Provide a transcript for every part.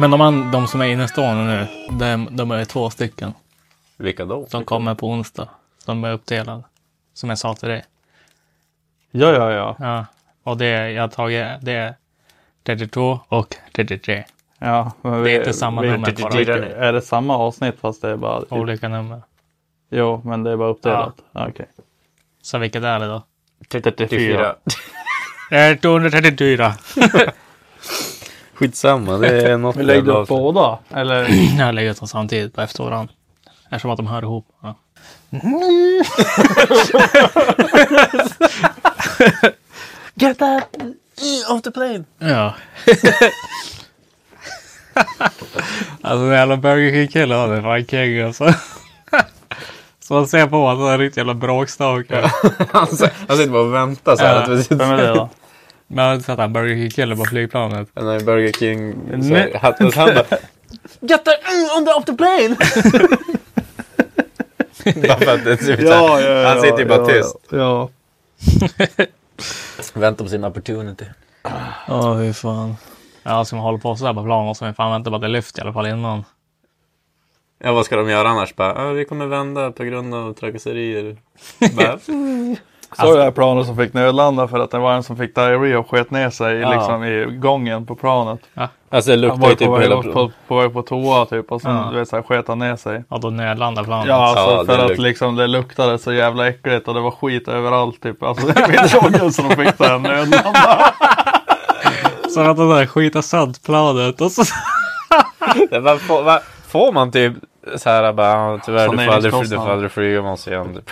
Men de, an- de som är innestående nu, de, de är två stycken. Vilka då? Som kommer på onsdag. Som är uppdelade. Som jag sa till dig. Ja, ja, ja. Ja. Och det jag har tagit, det är 32 och 33. ja men Det är vi- inte samma vi- nummer vi- dem. Är det samma avsnitt fast det är bara... Olika nummer. Jo, men det är bara uppdelat. Ja. Okej. Så vilket är det då? 34. Det är 234. Skitsamma, det är något Vi lägger upp båda, eller? Jag lägger dem samtidigt på efterhand. Eftersom att de hör ihop. Ja. Get that off the plane! Ja. alltså den jävla Burger King-killen han är fan king alltså. Så man ser på att han är en riktig jävla bråkstake. Han sitter bara och väntar så här. Ja. att vi Vem är det då? Har sett han Burger King-killen på flygplanet. Är Burger King. Så Nej. han, han bara Get that on the off the plane! bara för att det ser ut så här. Han sitter ju bara tyst. Ja. Väntar på sin opportunity. Åh, fy fan. Ja, ska man hålla på sådär på planen man fan vänta på att det lyfter i alla fall innan. Ja, vad ska de göra annars? Bara, "Ja, vi kommer vända på grund av trakasserier. Bara, Så det här planet som fick nödlanda för att det var en som fick diarré och sket ner sig Ja. liksom i gången på planet. alltså det var ju typ på, hela... på, på väg på toa typ och sen Ja. du vet så här, sket han ner sig. Ja, då nödlandar planet. Ja, alltså Ja, det för att liksom det luktade så jävla äckligt och det var skit överallt typ. Alltså det var så de fick det här nödlanda. Så att de där skita sönder planet och så... Det var, får, va, får man typ så här bara, "Ja, tyvärr du får, aldrig, fly- du Saneringskostnad. får aldrig flyga med oss igen. Typ.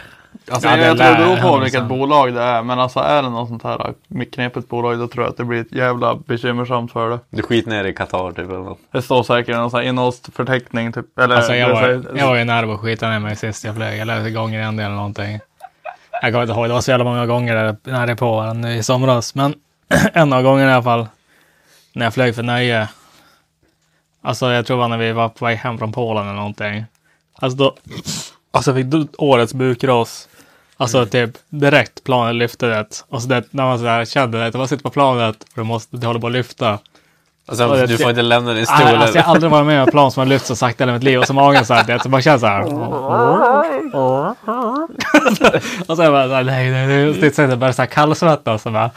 Alltså, Ja, det jag tror det beror på vilket bolag det är. Men alltså är det något sånt här knepigt bolag då tror jag att det blir ett jävla bekymmersamt för det. Du skit ner i Qatar typ eller något. Det står säkert i någon sån här innehållsförteckning typ. Eller, Alltså jag det var, säger- jag var ju nära på att skita ner mig sist jag flög. Eller gånger en eller någonting. Jag kommer inte ihåg, det var så jävla många gånger där nära på varandra i somras. Men en av gångerna i alla fall. När jag flög för nöje. Alltså jag tror det var när vi var på väg hem från Polen eller någonting. Alltså då. Alltså fick du årets bukras. Alltså typ direkt planet lyfte det. Och så det, när man så här kände det. Man sitter på planet och du, måste, du håller på att lyfta. Och sen, Ja, det- du får inte lämna din Nej, stol. Alltså, jag har aldrig varit med om ett plan som har lyft så sakta i hela mitt liv. Och så magen så här, det, så man känner så här. och så är så här, nej, nej, nej. Och så bara så här kallsvettas. Och, bara,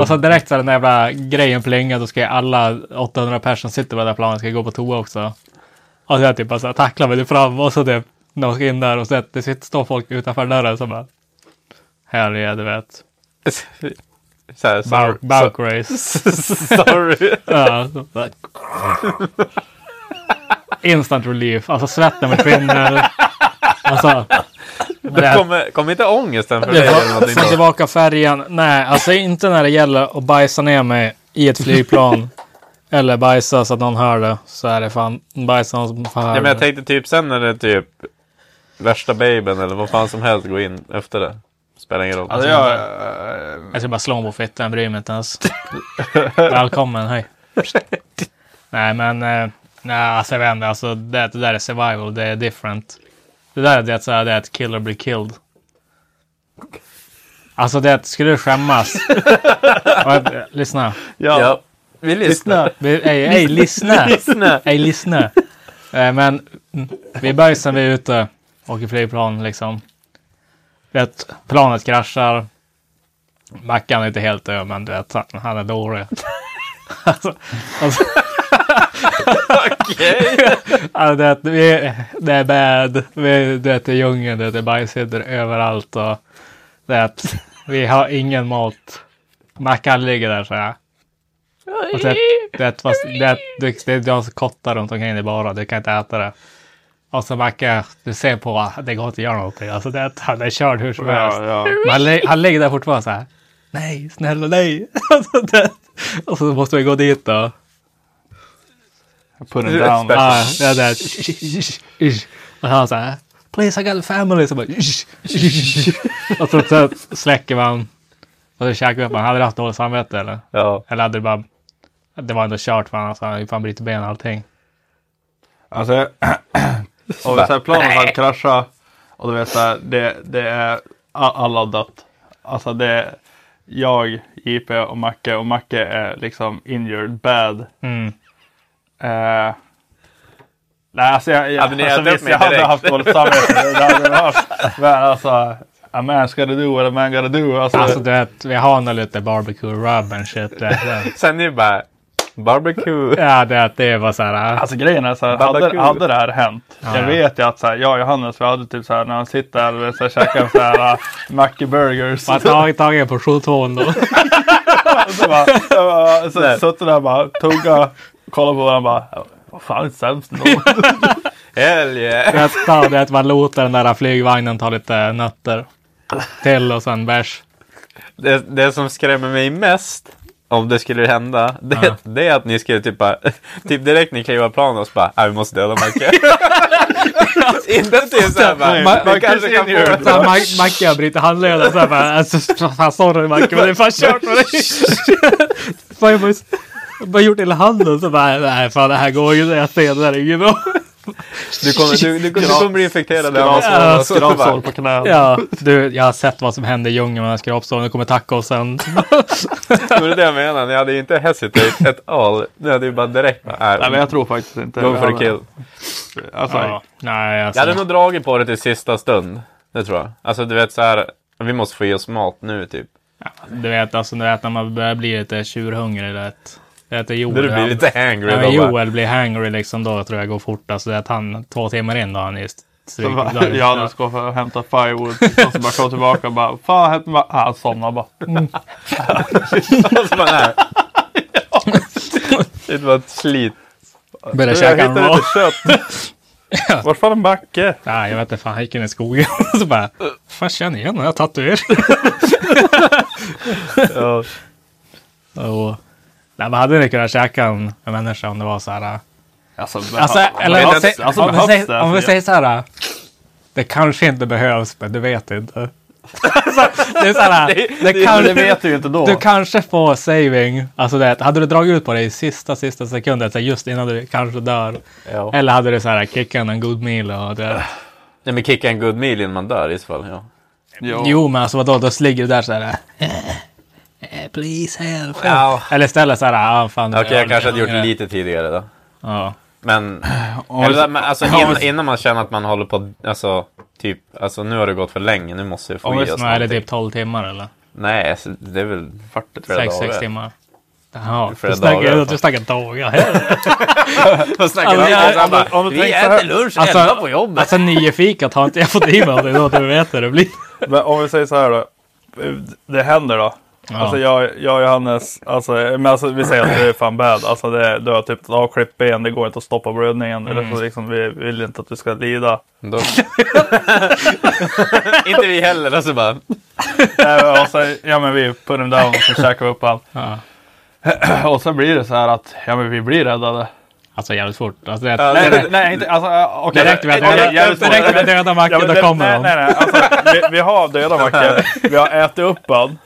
och så direkt så här, den jävla grejen plingar. Då ska jag alla 800 personer som sitter på det där planet ska gå på toa också. Och så jag typ bara så här, tacklar mig fram. Och så typ när ska in där och så det sitter, står folk utanför dörren. Så bara. Herre, du vet. så här, sorry. Ja, så. Instant relief. Alltså svetten försvinner. Alltså. Det, Kommer, kommer inte ångesten för det dig? då? tillbaka färgen. Nej, alltså inte när det gäller att bajsa ner mig i ett flygplan. Eller bajsa så att någon hör det. Så är det fan bajsa någon som får höra Ja, men jag tänkte typ sen när det typ värsta babyn eller vad fan som helst går in efter det. Spelar ingen roll. Alltså jag... eh, Jag ska bara slå på fittan, jag bryr mig inte ens. Välkommen, hej. nej, men eh, nej, alltså jag vet inte, alltså det, det där är survival, det är different. Det där det är, så här, det är att kill or be killed. Alltså det är att, skulle du skämmas. Lyssna. ja. Ja, vi lyssnar. Ej, ej, lyssna. Ej, lyssna. Eh, men vi bajsar vi är ute, åker flygplan liksom. vet, planet kraschar. Mackan är inte helt död, men du vet, han, är dålig. alltså, alltså, Okej. alltså, det, är- vi, det är bad. Vi, det är djungeln, det är bajshyddor överallt. Och, det är vi har ingen mat. Mackan ligger där så här. Och det, det, fast det, det, det är de som kottar runt omkring dig bara. Du kan inte äta det. Och så Macke, du ser på att det går inte att göra någonting. Alltså det, han är körd hur som helst. Ja, ja. Men han, lä- han ligger där fortfarande så här. Nej, snälla nej. Alltså, det, och så måste vi gå dit då. Put it down. Ja, ja, det. Och han så här. Please, I got a family. Så bara, och så, så släcker man. Och så käkar vi upp. Han hade haft dåligt samvete eller? Ja. Eller hade det bara... Det var ändå kört för honom. Alltså, han hade ju fan brutit ben och allting. Alltså, och så här, planet hade kraschat och du vet så här, det, det är alla har dött. Alltså det är jag, JP och Macke och Macke är liksom injured bad. Mm. Eh, nej, alltså jag, jag, Hade alltså, visst, jag hade haft dåligt samvete. Det hade jag haft. Men alltså, a man's gotta do what a man gotta do. Alltså, Alltså du vet, vi har nog lite barbecue rub and shit. Det, det. Sen ni bara barbecue. Ja, det, det var så här. äh, Alltså grejen är så här, hade, hade det här hänt. Ja. Jag vet ju att så här, jag och Johannes, vi hade typ så här när han sitter där och så här, käkar så här uh, Mackie Burgers. Man tagit en portion tån då. så bara, bara, så, suttit där bara, tugga, kolla på varandra bara, vad fan är sämst ändå? Hell yeah. Det är att man låter den där flygvagnen ta lite nötter till och sen bärs. Det, det som skrämmer mig mest om det skulle hända, det, Ja. det är att ni skulle typ bara, typ direkt ni kliver av planen och så bara, "Nej, vi måste döda Macke. Inte typ såhär bara, Ma- vi kanske kan få Så här, Mac- Macke har brutit handleden så här bara, alltså, fan sorry Macke men det är fan kört för dig. Fan jag bara gjort hela handen så bara, nej fan det här går ju inte, jag ser det där är inget bra. Du kommer, du, du, du kommer bli infekterad av Ja, Skrapsår bara, på knät. Ja, du, jag har sett vad som hände i djungeln med skrapsåren, du kommer tacka oss sen. Det var det jag menade, ni hade ju inte hesitate at all. Ni hade ju bara direkt bara, Nej men jag tror faktiskt inte. go for the kill. Alltså, Ja, nej alltså. Jag hade nog dragit på det till sista stund. Det tror jag. Alltså du vet så här, vi måste få i oss mat nu typ. Du vet, alltså, du vet när man börjar bli lite tjurhungrig. Det, det heter Joel. Du blir lite hangry Ja. Joel blir hangry liksom då tror jag går fort. Alltså att han två timmar in då han just så bara, går för att hämta firewood och så bara kom tillbaka och bara, fan hette man? Ah, han somnade bara. Och så bara, nej. Det var ett slit. Börjar Jag käka en hittade raw. lite kött. Vart fan är Macke? Nej, jag vet inte fan. Han gick in i skogen. så bara, fan känner igen den här tatueringen. Ja. Och, nej, men hade ni kunnat käka en, en människa om det var så här. Alltså, Alltså, eller behövs, säg- alltså, om, vi säger, om vi säger så här. Det kanske inte behövs, men du vet inte. Alltså, det är så här. Det- Det, det- kan, det vet du ju inte då. Du kanske får saving. Alltså det, hade du dragit ut på det i sista, sista sekunden, så just innan du kanske dör. Ja. Eller hade du så här kickat en good meal och det. Nej men kicka en good meal innan man dör i så fall. Ja. Jo. Jo, men alltså vadå, då ligger du där så här. Please help. Ja. Eller istället så här, ah, fan. Okej, jag kanske hade gjort det lite tidigare då. Ja. Men, eller, men alltså, vi- innan, innan man känner att man håller på, alltså, typ, alltså nu har det gått för länge, nu måste vi få Om i vi oss är det någonting. typ 12 timmar eller? Nej, alltså, det är väl 40 flera 6-6 dagar. timmar. Jaha, du snackar, du snackar dagar. Snackar Alltså, vi jag- om? Bara, om du äter lunch Alltså- elva på jobbet. Alltså nio fikat har inte jag fått i mig av det då, du vet hur det blir. Men om vi säger så här då. Det händer då. Ja. Alltså jag, jag och Johannes, alltså, men alltså vi säger att det är fan bad. Alltså det, du har typ ett avklippt ben, det går inte att stoppa blödningen. Eller så liksom, vi vill inte att du ska lida. Då... inte vi heller, alltså bara. Äh, och så, ja men vi put him down och så käkar vi upp han. Ja. Och så blir det så här att, ja men vi blir räddade. Alltså jävligt fort. Alltså, det, Ja, Nej, det- nej, nej inte, alltså äh, okej. Direkt vid att döda- döda Ja, Macke, men då det- kommer nej, de. nej, nej. Alltså, vi, vi har döda Macke. Vi har ätit upp han.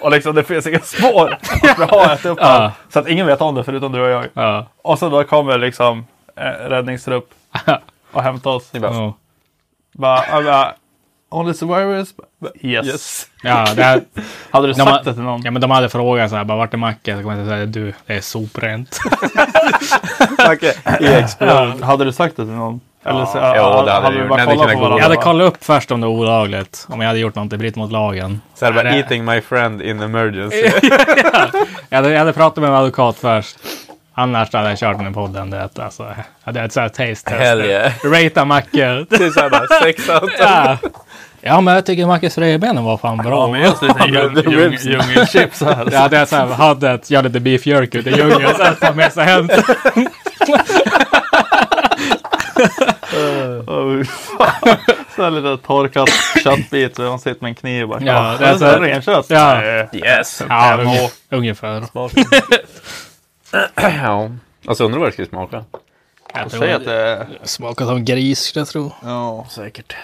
Och liksom det finns inga spår att vi har ätit upp. Ja. Så att ingen vet om det förutom du och jag. Ja. Och så då kommer liksom eh, räddningstrupp och hämtar oss. Ni bara, Ja. Bara, jag bara, Only survivors? Yes. yes. Ja, det här, Hade du sagt det till någon? ja, men de hade frågat så här, bara, vart är Macke? Så kommer jag säga, du, det är soprent. Okej, i explode. Ja. Hade du sagt det till någon? Eller så, Ja, ja, det hade du vi gjort. bara hade kollat på varandra. Jag hade kollat upp först om det var olagligt. Om jag hade gjort något i bryt mot lagen. Så här bara, det- eating my friend in emergency. Jag hade, jag hade pratat med en advokat först. Annars hade jag kört den i podden. Det, att, alltså, jag hade ett sånt här taste test. Hell yeah. Rata mackor. Det är såhär bara, sex out. ja. ja, men jag tycker Mackes revbenen var fan bra. Ja, men just det, djung- djung- djungelchips. Ja, det är så här, hade ett, jag hade lite beef jerky ute i djungeln. Så att ta med sig hem. Fan. Så här lite torkat köttbit så man sitter med en kniv och bara. Ja, Ja, det är så här- renkött. Ja. Yes. Ja, unge- ungefär. ja. Alltså undrar vad det skulle smaka. Jag Säg att tror det smakar som gris, skulle jag tro. Ja. Säkert.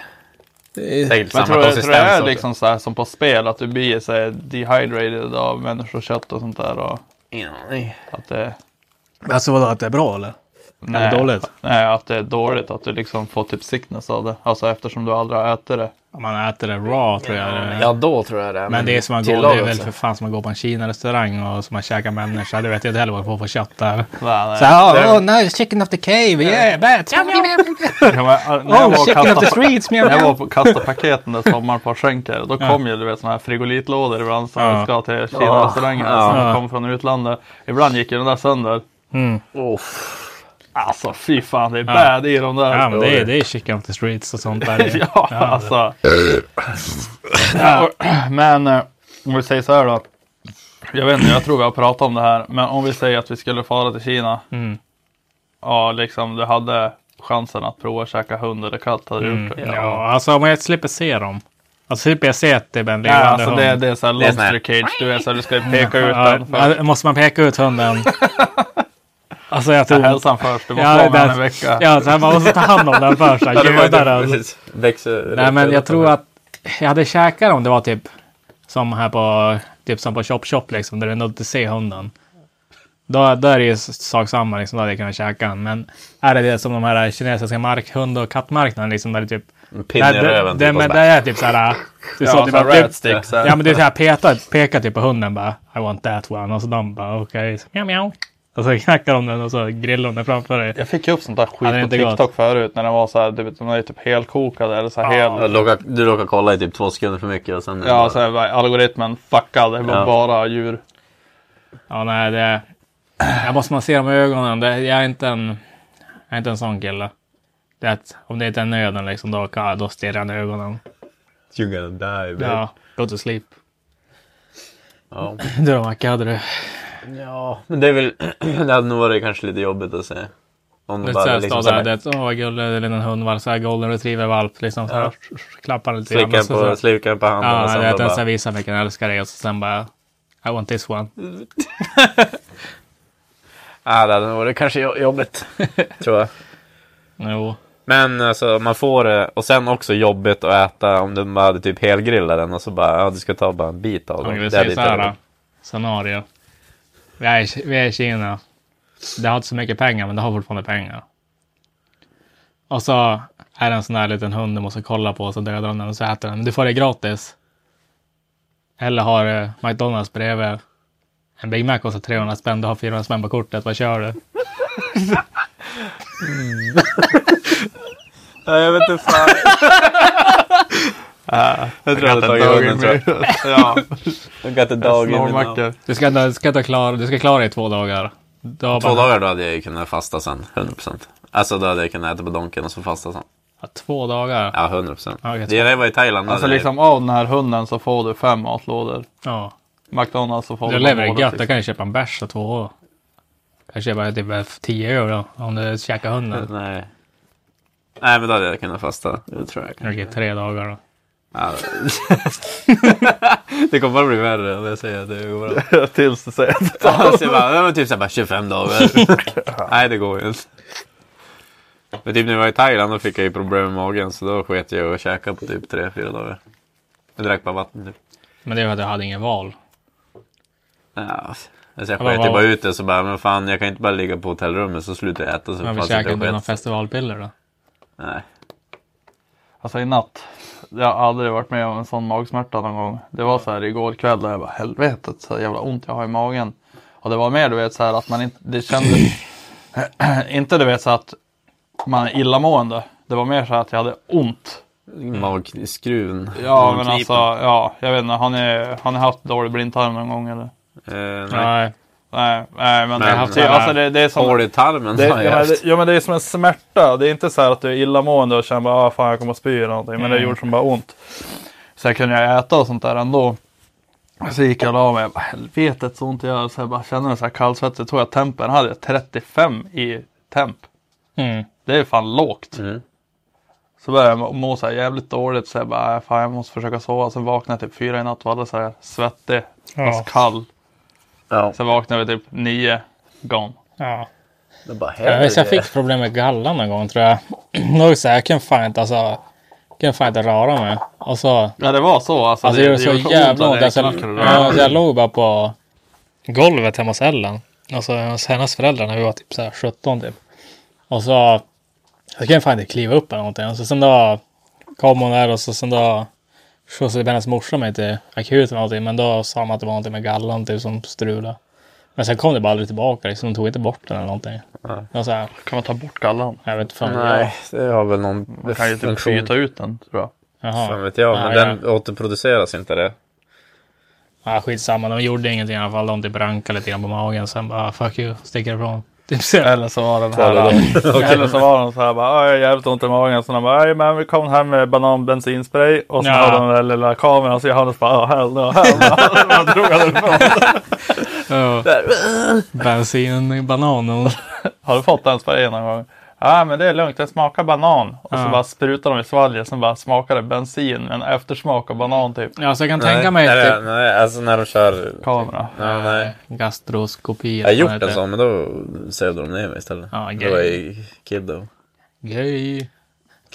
Det är, Säkert Men samma tror, jag- tror det är konsistens. liksom så här som på spel att du blir så här dehydrated av människokött och sånt där och Nej. att det alltså vadå, att det är bra eller? Eller dåligt? Nej, att det är dåligt att du liksom får typ sickness av det. Alltså eftersom du aldrig har ätit det. Om man äter det raw tror jag det är. Ja, då tror jag det. Men det är som att gå, det är väl för fan som att gå på en Kina-restaurang och som att käka människa. Du vet jag inte heller vad jag får för kött där. Nej, nej. Så här, oh, nice chicken of the cave, yeah, bats. Men, jag var Oh, chicken of the streets, när jag var på kasta paketen där sommaren på skänker. Då kom ju du vet såna här frigolitlådor ibland som Ja. ska till Kina-restauranger. Ja. Som Ja. kom från utlandet. Ibland gick ju den där sönder. Mm. Oh. Alltså fy fan, det är bad i de där. Ja, men det är, det är chicken of the streets och sånt där. Ja, alltså. Ja, men eh, om vi säger så här då. Jag vet inte, jag tror vi har pratat om det här. Men om vi säger att vi skulle fara till Kina. Mm. Ja, liksom du hade chansen att prova att käka hund eller katt. Hade Mm. gjort det? Ja, alltså om jag slipper se dem. Alltså slipper jag se typ en Ja, levande alltså hund. det, det är Det är sån här- lobster cage. Du vet så här, du ska peka ut Ja, den. För, ja, måste man peka ut hunden? alltså jag tror... hälsan först. Du måste Ja, vara det- den en vecka. Ja, så här, man måste ta hand om den först. så här, Ja, göda. Växer. Nej, men jag tror att jag hade käkat om det var typ som här på typ som på Chop Chop liksom, där du ändå inte ser hunden. Då, då är det ju sak samma, liksom, då hade jag kunnat käka den. Men är det det som de här kinesiska mark, hund och kattmarknaden, liksom, där det typ... Pinne i röven. det, typ, men så det är typ såhär... Det är så Ja, typ, så här att- rat stick. Så här. Ja men det är såhär peta, peka typ på hunden bara I want that one och så de bara okej, okay. mjau mjau. Och så knackar de den och så grillar de den framför dig. Jag fick ju upp sånt där Ja, skit på TikTok förut när den var så här, du vet, de är typ helkokade eller så här Ja, hel. du råkar- Du råkar kolla i typ två sekunder för mycket och sen... Ja, bara- så här, algoritmen fuckad. Det var Ja. bara djur. Ja nej det... Jag måste man se dem i ögonen. Det, jag är inte en... Jag är inte en sån kille. Det är att, om det inte är nöden liksom, då, kan- då stirrar jag i ögonen. You're gonna die, babe. Ja, go to sleep. Ja. Du då Macke, hade du? Ja, men det är väl... det hade nog varit kanske lite jobbigt att se. Om de Lite bara liksom där, såhär, det, åh gullig, en liten hundvalp, såhär golden retriever-valp liksom. Så här, Klappar lite grann. och så- på, så- slicka på handen och Ja, sen jag då vet, bara... bara... visa hur mycket älskar dig och så sen bara I want this one. Ja, det hade nog varit kanske jo- jobbigt. tror jag. Jo. Men alltså man får det och sen också jobbigt att äta om du bara hade typ helgrillat den och så bara ja du ska ta bara en bit av den. vi Det så här. varit- Scenario. Vi är, vi är i Kina. Det har inte så mycket pengar, men det har fortfarande pengar. Och så är det en sån här liten hund du måste kolla på, så dödar de den och så äter den. Du får det gratis. Eller har eh, McDonalds bredvid. En Big Mac kostar 300 spänn, du har 400 spänn på kortet. Vad kör du? Ja, jag vet inte fan. jag tror jag hade tagit hunden tror jag. Ja, Jag got a dog in. Du ska, du ska, inte klara, du ska klara dig i två dagar. Har Två bara- dagar då hade jag ju kunnat fasta sen, 100%. Alltså då hade jag kunnat äta på Donken och så fasta sen. Ja, två dagar? Ja, 100%. Ja, okej. det jag var i Thailand. Alltså jag- liksom av den här hunden så får du fem matlådor. Ja. McDonalds så får Du du lever bara gött. Då kan du köpa en bärs och två. Kanske köpa typ 10 euro om du käkar hunden. Nej. Nej, men då hade jag kunnat fasta. Det tror jag. Okej, tre dagar då. Ja. det kommer bara bli värre om jag säger att det går bra. Tills du säger att Alltså, jag bara, det var typ så här, bara 25 dagar. Nej, det går ju inte. Men typ när jag var i Thailand då fick jag ju problem med magen så då sket jag och käka på typ 3-4 dagar. Jag drack bara vatten typ. Men det är för att jag hade ingen val. Ja, alltså jag Ja, sket ju bara ut det så bara, men fan jag kan inte bara ligga på hotellrummet så slutar jag äta så Men vi käkade inte sket. festivalpiller då. Nej. Alltså i natt. Jag har aldrig varit med om en sån magsmärta någon gång. Det var så här igår kväll där jag bara helvetet så jävla ont jag har i magen. Och det var mer du vet så här att man inte, det kändes inte du vet så att man är illamående. Det var mer så att jag hade ont. Magskruven. Ja, men alltså, ja, jag vet inte. Har ni, har ni haft dålig blindtarm någon gång eller? Eh, nej. Nej. Nej, nej men, Men- det, haft det, sådana- alltså det, det är som... Hål i tarmen Det, har jag ja, men haft. det, ja men det är som en smärta. Det är inte så här att du är illamående och känner bara ah, fan jag kommer att spy eller någonting. Men det gjorde som bara ont. Så jag kunde jag äta och sånt där ändå. Så gick jag och la mig. Helvetet så ont jag gör. Så jag bara kände mig så här kallsvettig. Så tog jag tempen. hade jag 35 i temp. Mm. Det är fan lågt. Mm. Så började jag må- så här jävligt dåligt. Så jag bara, "Äh, fan jag måste försöka sova. Sen vaknade jag typ fyra i natt och var så här svettig. Ja. Fast kall. Ja. Sen vaknade jag vid typ nio. Gone. Ja. Det bara Jag, vet, jag fick problem med gallan en gång tror jag. Nog så här, jag kunde fan inte alltså. Kunde fan inte röra mig. Och så. Ja det var så alltså. Alltså det gjorde så gjorde jävla när ont. jag Alltså, knackade. ja, jag låg bara på golvet hemma hos Ellen. Alltså hos hennes föräldrar när vi var typ så här 17 typ. Och så. Jag kunde fan inte kliva upp eller någonting. Och så sen då kom hon där och så sen då skjutsade hennes morsa mig till akuten eller någonting. Men då sa man att det var någonting med gallan typ som strulade. Men sen kom det bara aldrig tillbaka liksom. De tog inte bort den eller någonting. Nej. Så här, Kan man ta bort gallan? jag vet inte. Nej, det har väl någon Man kan ju typ funktion. byta ut den tror jag. Jaha. Fan vet jag, men Ja, den återproduceras inte det. Ja, skitsamma. De gjorde ingenting i alla fall. De typ rankade lite grann på magen. Sen bara fuck you, sticker ifrån. Typ så. Eller så var den här. Eller så var den så här bara, "Ah, jag har jävligt ont i magen. Så de bara, "Aj, men vi kom här med bananbensinspray. Och så Ja. hade de den där lilla kameran. Så jag hade bara, hell no, hell no. Drog därifrån. Ja. Bensin, bananen. Har du fått den sprayen någon gång? Ja men det är lugnt, det smakar banan. Och så bara sprutar de i svalget. Sen bara smakar det bensin. Men eftersmak av banan typ. Ja, så jag kan tänka mig nej, typ nej, alltså när de kör... Kamera. Ja, nej. gastroskopi. Jag har gjort det en sån, men då sövde de ner mig istället. Ja, det var gay. i Kid då. Gay.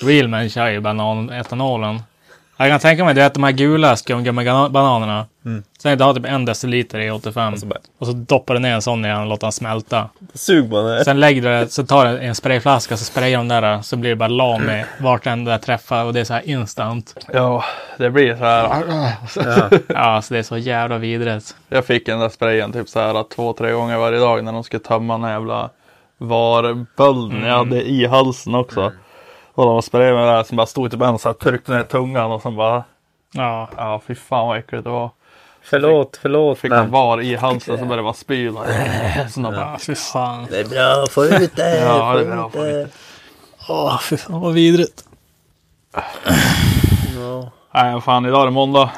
Realman kör ju bananetanolen. Jag kan tänka mig det är att de här gula skumgummibananerna. Mm. Alltså Sen har typ en deciliter i 85. så bara- Och så doppar du ner en sån igen och låter den smälta. Sug på den. Sen lägger du det, så tar du en sprayflaska så sprayar de där så blir det bara lam i vartenda träffar och det är så här instant. Ja, det blir så här. Ja. Ja, så det är så jävla vidrigt. Jag fick den där sprayen typ så här två, tre gånger varje dag när de skulle tömma den här jävla varbölden jag hade i halsen också. Och de sprayade med det där som bara stod typ en så här tryckte ner tungan och sen bara Ja, Ja fy fan vad äckligt det var. Förlåt, förlåt. Fick Men... var i halsen så började det bara spy. Så de bara, fy fan. Det är bra, få ut det. ja det är få bra. ut För lite. Åh, fy fan vad vidrigt. Ja. Nej fan idag är det måndag.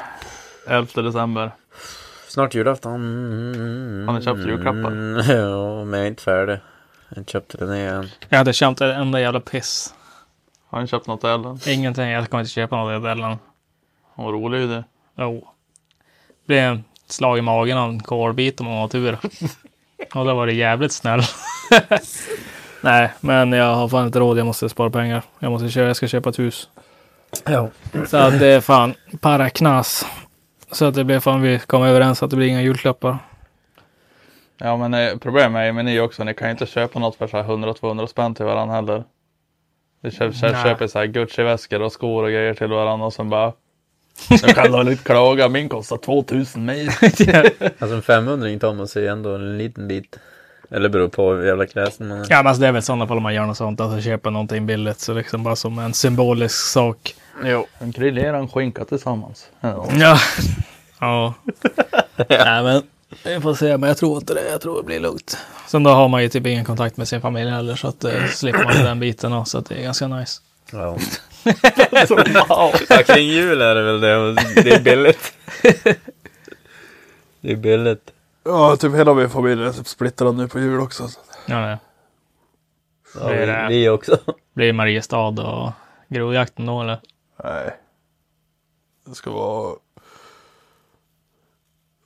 11 december. Snart julafton. Har ni köpt julklappar? Ja, men jag är inte färdig. Jag har inte köpt den igen. Jag hade köpt ett enda jävla piss. Har ni köpt något Ellen? Ingenting. Jag kommer inte köpa något i Ellen. Vad rolig ju det. Jo. Det blev en slag i magen av en kolbit om man har tur. Och då var det jävligt snäll. Nej, men jag har fan inte råd. Jag måste spara pengar. Jag måste köra. Jag ska köpa ett hus. Ja. Så att det är fan para knas. Så att det blir fan vi kommer överens att det blir inga julklappar. Ja men eh, problemet är ju med ni också. Ni kan ju inte köpa något för så här 100-200 spänn till varandra heller. Vi köper, köper, så här Gucci-väskor och skor och grejer till varandra och sen bara. Jag kan väl inte klaga. Min kostar 2000 mer. Alltså en 500 tar man sig ändå en liten bit. Eller beror på hur jävla kläsen man är. Ja, men alltså det är väl i sådana fall om man gör något sånt. Alltså köpa någonting billigt. Så liksom bara som en symbolisk sak. Jo. En grillerar en skinka tillsammans. Ja. Ja. Ja. Nej, men vi får se. Men jag tror inte det. Jag tror det blir lugnt. Sen då har man ju typ ingen kontakt med sin familj heller. Så att eh, slipper man den biten. också, Så att det är ganska nice. Ja. ja, kring jul är det väl det. Det är billigt. Det är billigt. Ja, typ hela min familj är typ splittrad nu på jul också. Ja, det Ja, Det är det. vi, vi också. blir Mariestad och grovjakten då eller? Nej. Det ska vara.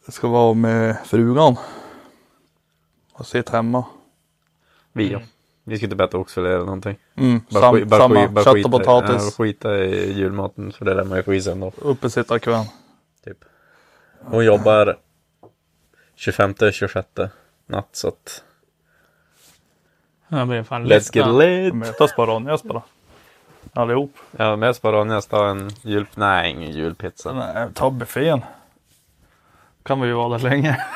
Det ska vara med frugan. Och sitta hemma. Vi ja. Vi ska typ äta oxfilé eller någonting. Mm, Bara, sam, skit- bara, samma. skit- bara Kött skita, och potatis. Ja, skita i julmaten för det lär man ju få i sig ändå. Uppesittarkvän. Typ. Hon jobbar 25-26 natt så att Det blir fan Let's get lit. Mötas på Ronjas bara. Allihop. Ja, mest bara Ronja ta en jul... Nej, ingen julpizza. Nej, ta buffén. Kan vi ju vara där länge.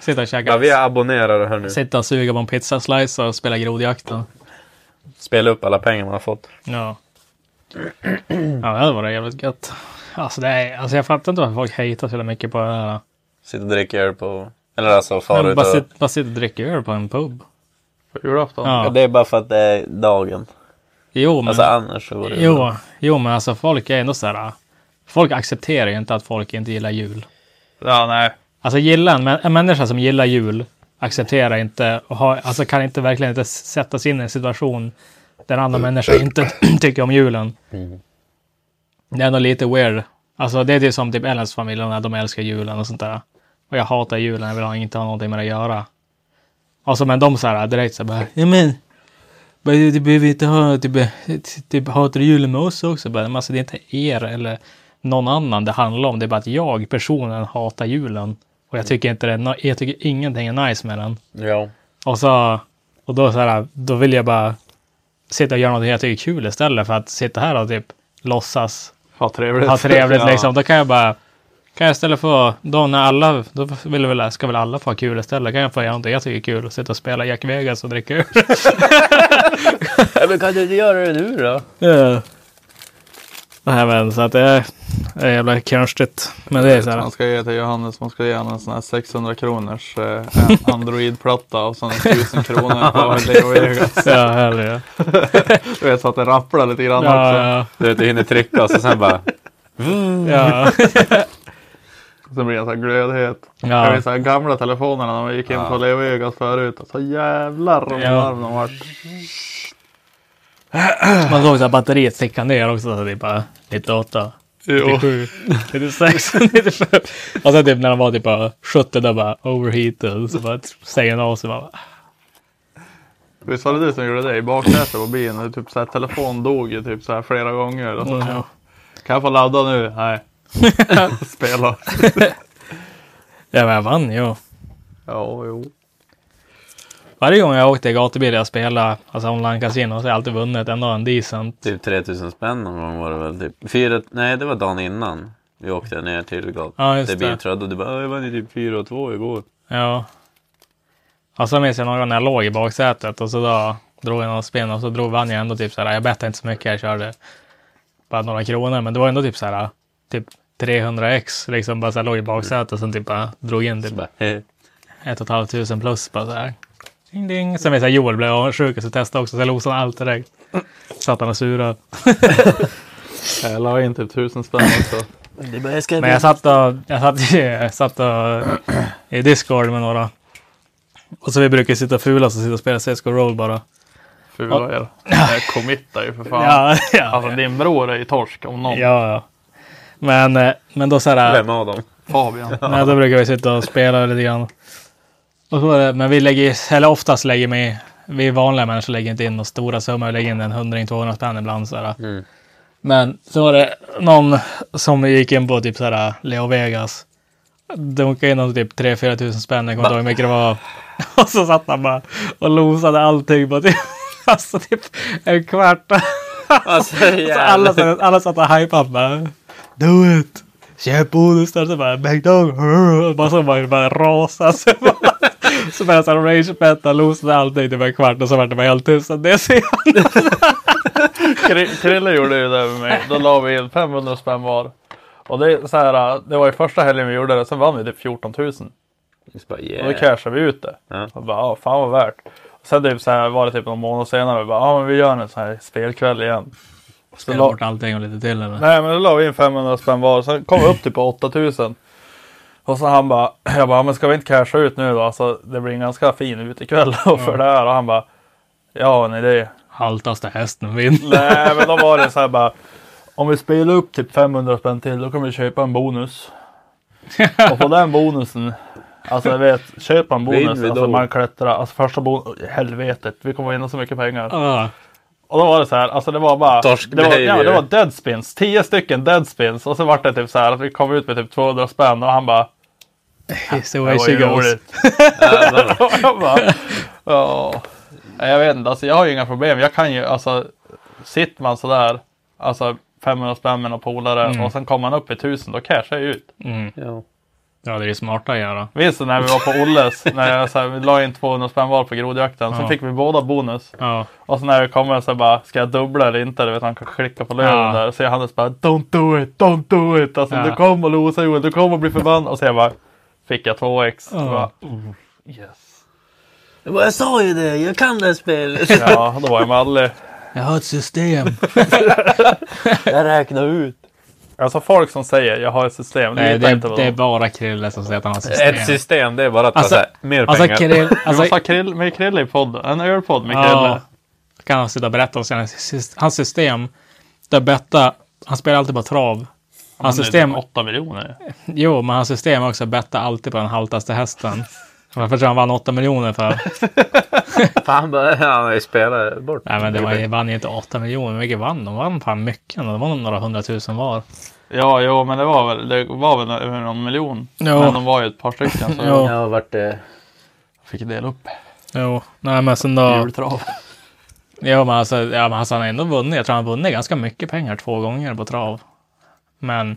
Sitta och Ja, käka. vi är abonnerade här nu. Sitta och suga på en pizzaslice och spela grodjakten. spela upp alla pengar man har fått. Ja. Ja, det hade varit jävligt gött. Alltså, det är, alltså jag fattar inte varför folk hatar så mycket på det här. Sitta och dricka öl på... Eller alltså fara ut bara, och... sitta, bara sitta och dricka öl på en pub. På julafton. Ja. Ja, det är bara för att det är dagen. Jo, men, Alltså annars så går det jo, bra. jo, men alltså folk är ändå så här. Folk accepterar ju inte att folk inte gillar jul. Ja, nej. Alltså gilla en, en människa som gillar jul accepterar inte och har, alltså kan inte verkligen inte sätta sig in i en situation där en annan människa inte tycker om julen. Det är ändå lite weird. Alltså det är det som typ Ellens familjerna, de älskar julen och sånt där. Och jag hatar julen, jag vill ha, inte ha någonting med det att göra. Och så men de så här direkt så bara, ja men, du behöver inte ha, typ, typ hatar du julen med oss också? Bara, men alltså det är inte er eller någon annan det handlar om. Det är bara att jag personligen hatar julen. Och jag tycker inte det, jag tycker ingenting är nice med den. Ja. Och så, och då så här, då vill jag bara sitta och göra något jag tycker är kul istället för att sitta här och typ låtsas Ha trevligt. ha trevligt Ja. liksom. Då kan jag bara, kan jag istället få, då när alla, då vill väl, ska väl alla få ha kul istället. Kan jag få göra något jag tycker är kul och sitta och spela Jack Vegas och dricka öl. ja men kan du inte göra det nu då? Ja. Nej men så att det är, det är jävla konstigt. Men det är så här. Man ska ge till Johannes, man ska ge honom en sån här 600 kronors eh, Android-platta och sen 1000 kronor på Leo Vegas. Ja, härligt. Du vet så att det rapplar lite grann Ja, också. ja, Du vet, du hinner trycka och så sen bara... ja. Sen blir jag så här glödhet. Jag ja. vet så här gamla telefonerna när man gick in på Leo Vegas förut. Så jävlar vad Ja. varm de vart. Man såg så här batteriet ticka ner också. Så det är bara 98. Jo. 97, 96, 95. Och sen typ när de var typ bara 70 då bara overheated. Så bara stänger den av sig bara. Visst var det du som gjorde det i baksätet på bilen? Typ så här, telefon dog ju typ så här flera gånger. Och så, Mm. ja. Kan jag få ladda nu? Nej. Spela. Ja men jag vann ju. Ja, jo. Varje gång jag åkte gatubil och spelade alltså online casino så har jag alltid vunnit ändå en decent. Typ 3000 spänn någon gång var det väl. Typ. Fyra, nej, det var dagen innan. Vi åkte ner till gat. Ja, och du bara, "Ja, jag vann ju typ 4 och 2 igår. Ja. Och så minns jag någon gång när jag låg i baksätet och så då drog jag någon spinn och så drog vann jag ändå typ så här. Jag bettade inte så mycket, jag körde bara några kronor. Men det var ändå typ så här typ 300 x liksom bara så här låg i baksätet och sen typ bara drog in typ ett och ett halvt tusen plus bara så här. Ding, ding. Sen vet jag Joel blev avundsjuk och så testade också så jag losade allt direkt. Satt han och surade. Jag la in typ tusen spänn också. Men jag satt och, jag satt, i- jag satt och, i Discord med några. Och så vi brukar sitta fula och sitta och spela CSGO Roll bara. Fula er. Jag committar ju för fan. Ja, ja, Alltså din bror är ju torsk om någon. ja, ja. Men, eh, men då så här, Vem av dem? Fabian. nej, då brukar vi sitta och spela lite grann. Och så var det, men vi lägger, eller oftast lägger vi, vi vanliga människor lägger inte in några stora summor. Vi lägger in en hundring, 200 spänn ibland. Så. Mm. Men så var det någon som gick in på typ så här Leo Vegas. Dunkade in någon typ 3-4 tusen spänn. Jag kommer inte ihåg hur mycket det var. Och så satt han bara och losade allting på typ, alltså typ en kvart. Alltså, Så alla, alla satt och hypade bara. Do it! Köp bonus där. Så bara McDonald's. Bara så bara, bara rasa. Så började han rage betta, losade allting typ en kvart och så var det bara helt tyst. Det ser Kri- Krille gjorde ju det med mig. Då la vi in 500 spänn var. Och det, är så här, det var ju första helgen vi gjorde det. Sen vann vi typ 14 000. Just bara, Och då yeah. cashade vi ut det. Ja. Och bara, ja, fan vad värt. Och sen typ så här, var det typ någon månad senare. Vi bara, ja men vi gör en sån här spelkväll igen. Så Spela la, bort allting och lite till eller? nej men då la vi in 500 spänn var. Sen kom vi upp typ på 8000. Och så han bara, jag bara, men ska vi inte casha ut nu då? Alltså det blir en ganska fin utekväll för det här. Och han bara, ja en idé. Haltaste hästen vinner. Nej men då var det så här bara. Om vi spelar upp typ 500 spänn till då kommer vi köpa en bonus. Och på den bonusen. Alltså jag vet, köpa en bonus. Alltså då? man klättrar. Alltså första bonus. Helvetet. Vi kommer vinna så mycket pengar. Ja. Och då var det så här. Alltså det var bara. Torsk det var, ja, det var dead spins. 10 stycken dead spins. Och så var det typ så här att vi kom ut med typ 200 spänn. Och han bara. It's the Det way she ju goes. Ja. Jag vet inte. Alltså jag har ju inga problem. Jag kan ju alltså. Sitter man sådär. Alltså 500 spänn med några polare. Mm. Och sen kommer man upp i 1000. Då cashar jag ut. Mm. Ja. Ja, det är smarta att göra. Du när vi var på Olles? när jag så här, vi la in 200 spänn var på grodjakten. Så Ja. fick vi båda bonus. Ja. Och så när det kommer så bara, ska jag dubbla eller inte? Du vet, han kan klicka på lönen Ja. där. Så jag Hannes bara, don't do it, don't do it. Alltså Ja. du kommer att losa Joel, du kommer att bli förbannad. Och så jag bara, fick jag 2x. Så Ja. bara, oh, yes. Jag sa ju det, jag kan det här spelet. Ja, då var jag mallig. Jag har ett system. jag räknar ut. Alltså folk som säger, jag har ett system. Nej, det, är, det är bara Krille som säger att han har system. Ett system, det är bara att Alltså- alltså, mer Alltså, pengar. Krill, Alltså, alltså, krill, med Krille i podden. En ölpodd med ja, Krille. kan han sitta och berätta om sina, hans system. Där betta, han spelar alltid på trav. Hans system, 8 miljoner. jo, men hans system är också att betta alltid på den haltaste hästen. Varför tror jag han vann 8 miljoner för? Fan, bara, han har ju spelat bort. Nej, men det var, vann ju inte 8 miljoner. Hur mycket vann de? vann fan mycket. Det var några hundratusen var. Ja, jo, men det var väl, det var väl över någon miljon. Ja. Men de var ju ett par stycken. Så Ja. Jag har varit det. jag fick dela upp Jo, nej men sen då. jultrav. Ja, men alltså, ja, men alltså han har ändå vunnit. Jag tror han har vunnit ganska mycket pengar två gånger på trav. Men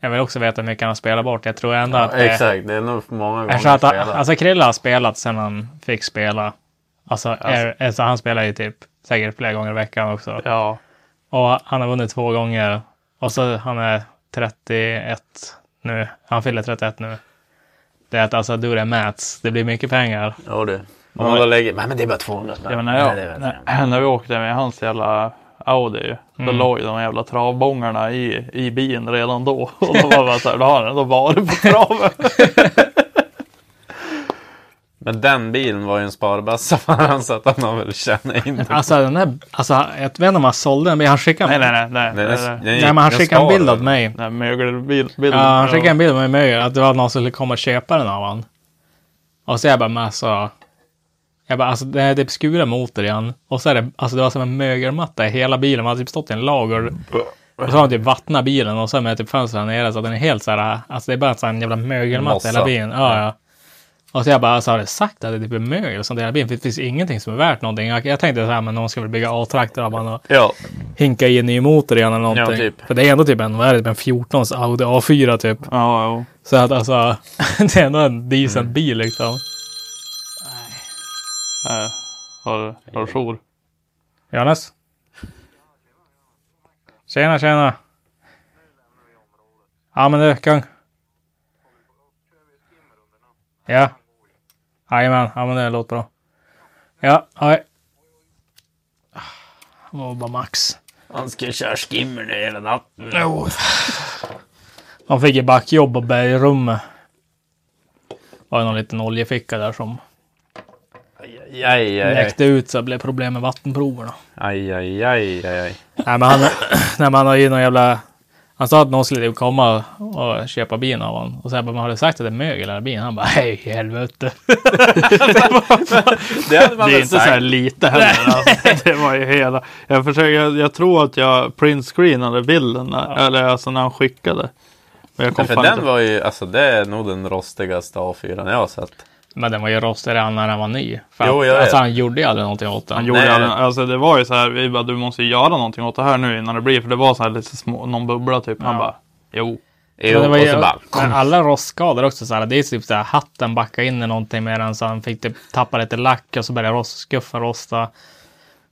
jag vill också veta hur mycket han har spelat bort. Jag tror ändå att det, Exakt, det är nog för många gånger att han, spelat. alltså Krille har spelat sedan han fick spela. Alltså, är, alltså han spelar ju typ säkert flera gånger i veckan också. Ja. Och han har vunnit två gånger. Och så han är 31 nu. Han fyller 31 nu. Det är att alltså do the maths. Det blir mycket pengar. Ja du. Om man då lägger... Nej men det är bara 200 spänn. Ja, när, det jag. när, när vi åkte med hans jävla Audi. Då Mm. låg ju de jävla travbångarna i, i bilen redan då. Och då var det bara så här, då har han ändå varit på traven. Men den bilen var ju en sparbössa för han så att han har väl tjänat in det. Alltså den här, alltså jag vet inte om han sålde den, men han skickade nej, nej, nej. nej, Den den men han den skickade en bild åt mig. Nej, mögelbild. Bild, Ja, han skickade en bild med mig att det var någon som skulle komma och köpa den av han. Och så jag bara, men alltså. Jag bara, alltså det är typ skura motor i han. Och så är det, alltså det var som en mögelmatta i hela bilen. Man hade typ stått i en lager. Och så har han typ vattnat bilen och så med typ fönstren nere så den är helt så här, alltså det är bara en sån här jävla mögelmatta i hela bilen. Ja, ja. Och så jag bara, alltså har det sagt att det typ är mögel och sånt i hela bilen? För det finns ingenting som är värt någonting. Jag, jag tänkte så här, men någon ska väl bygga A-traktor av och Ja. hinka i en ny motor igen eller någonting. Ja, typ. För det är ändå typ en, vad är det, typ en 14 Audi A4 typ. Ja, jo. Så att alltså, det är ändå en decent bil liksom. Nej. Har, har du jour? Johannes? Tjena, tjena. Ja, men du, kung. Ja. Jajamän, ja men det låter bra. Ja, hej. Det var bara Max. Han ska köra skimmer ner hela natten. Jo. De fick ju backjobb på bergrummet. Det var ju någon liten oljeficka där som Aj, aj, aj. ut så blev problem med vattenproverna. Aj, aj, aj, aj, aj. Nej men han, nej, men han har ju någon jävla... Han sa att någon skulle komma och köpa bilen av honom. Och så jag bara, men har du sagt att det är mögel i bilen? Han bara, hej i helvete. Det hade man Det är inte så här sagt. lite heller. Alltså. Det var ju hela. Jag, försöker, jag, jag tror att jag printscreenade bilden. När, Eller alltså när han skickade. Men jag kom För fan den inte- var ju, alltså det är nog den rostigaste A4 jag har sett. Men den var ju rostig redan när den var ny. För Jo, jag alltså, han gjorde ju aldrig någonting åt den. Han gjorde Nej. aldrig, alltså det var ju så här, vi bara du måste ju göra någonting åt det här nu innan det blir, för det var så här lite små, någon bubbla typ. Han Ja. bara, jo. Jo, Men det var och ju, bara... men alla rostskador också så här. Det är typ så här hatten backade in i någonting med den så han fick typ tappa lite lack och så började rost, skuffen rosta.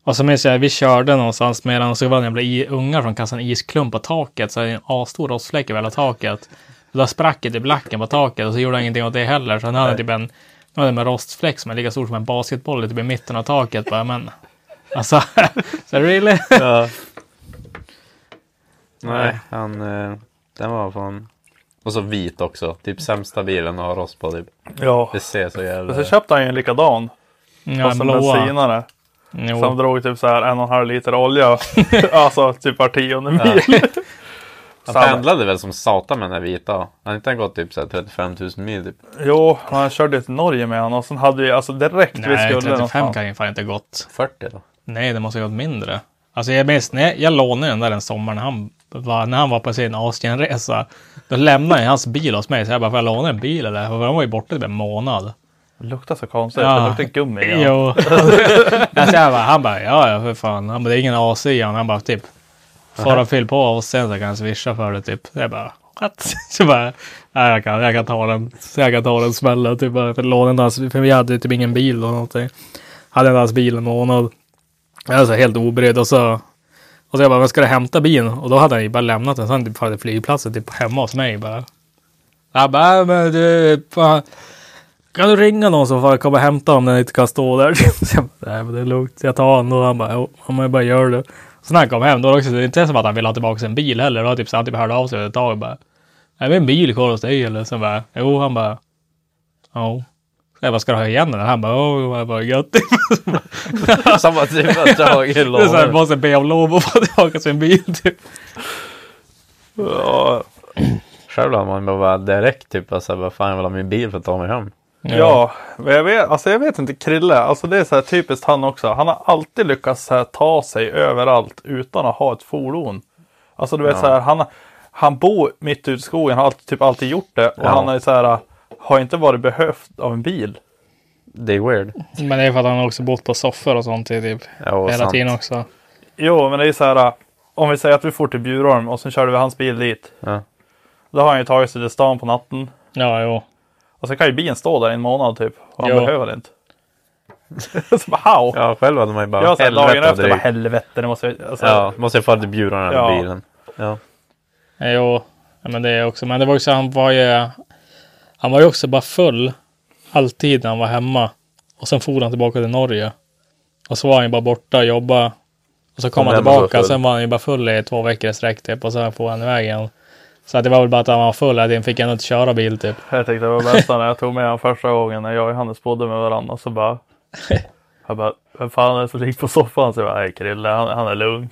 Och så minns jag, vi körde någonstans med den och så var det en jävla i, ungar som kastade en isklump på taket. Så en asstor rostfläck över hela taket. Då sprack det typ lacken på taket och så gjorde han ingenting åt det heller. Så han hade typ en, nu hade en rostfläck som är lika stor som en basketboll typ i mitten av taket. Bara, men alltså, så really? Ja. Nej, han... Eh, den var fan... Och så vit också. Typ sämsta bilen att ha rost på typ. ja. Det ser så jävla... Men så köpte han ju en likadan. Ja, fast en bensinare. Som drog typ så här en och en halv liter olja. alltså typ var tionde mil. Han Samma. pendlade väl som satan med den här vita. Han har inte gått typ så här 35 000 mil typ. Jo, han körde till Norge med honom och sen hade vi alltså direkt vi Nej, skulle 35 någonstans. kan ju fan inte gått. 40 då? Nej, det måste ha gått mindre. Alltså jag minns, när jag, jag lånade den där en sommar när han var, när han var på sin Asienresa. Då lämnade jag hans bil hos mig, så jag bara, får jag låna en bil eller? För han var ju borta typ en månad. Det luktar så konstigt. Ja. Det luktar gummi. Ja. Jo. alltså jag bara, han bara, ja ja för fan. Han bara, det är ingen AC i han. Han bara, typ, får du fyll på och sen så kan jag swisha för det typ. Jag bara, what? Så bara, nej jag kan, jag kan ta den. Så jag kan ta den smällen. Typ bara för lånen för vi hade typ ingen bil och någonting. Hade inte ens bilen månad. Jag var så helt obrydd och så. Och så jag bara, men ska du hämta bilen? Och då hade han ju bara lämnat den. Så han typ hade flygplatsen typ hemma hos mig bara. Jag bara, men du, fan, kan du ringa någon som får komma och hämta om den inte kan stå där? Så jag bara, nej men det är lugnt. Så jag tar den och han bara, jo, om jag bara gör det. Så när han kom hem, då var det också det är inte som att han ville ha tillbaka en bil heller. Då typ så han typ hörde av sig ett tag och bara, är det en bil kvar hos dig eller? Så bara, jo, han bara, ja. Jag bara, ska du ha igen den? Han bara, åh, bara, gött. Samma typ av drag i Det är så här, lådan. måste be om lov att få tillbaka sin bil typ. Ja, Själv hade man bara direkt typ, alltså, vad fan jag vill ha min bil för att ta mig hem. Ja, men jag vet, alltså jag vet inte, Krille, alltså det är så här typiskt han också. Han har alltid lyckats här, ta sig överallt utan att ha ett fordon. Alltså du vet Ja. så här, han, han bor mitt ute i skogen, har alltid, typ alltid gjort det. Och Ja. han är så här, har inte varit behövt av en bil. Det är weird. Men det är för att han också bott på soffor och sånt i typ Ja, hela sant. tiden också. Jo, men det är så här, om vi säger att vi får till Bjurholm och sen körde vi hans bil dit. Ja. Då har han ju tagit sig till stan på natten. Ja, jo. Och så kan ju bilen stå där i en månad typ. Och han Jo. behöver det inte. så bara, how? Ja, själv hade man ju bara dagen helvete vad efter, bara helvete, det måste jag... Alltså, Ja, måste jag få till bjuren här Ja. bilen. Ja. Jo, ja, men det är också. Men det var också, han var ju, han var ju också bara full alltid när han var hemma. Och sen for han tillbaka till Norge. Och så var han ju bara borta och jobbade. Och så kom han och tillbaka. full. Sen var han ju bara full i två veckor i sträck typ. Och sen får han iväg igen. Så att det var väl bara att han var full. Att han fick ändå inte köra bil typ. Jag tyckte det var bästa när jag tog med honom första gången när jag och Johannes bodde med varandra. Så bara... Jag bara, vem fan är det som ligger på soffan? Så jag bara, nej Krille, han, han är lugn.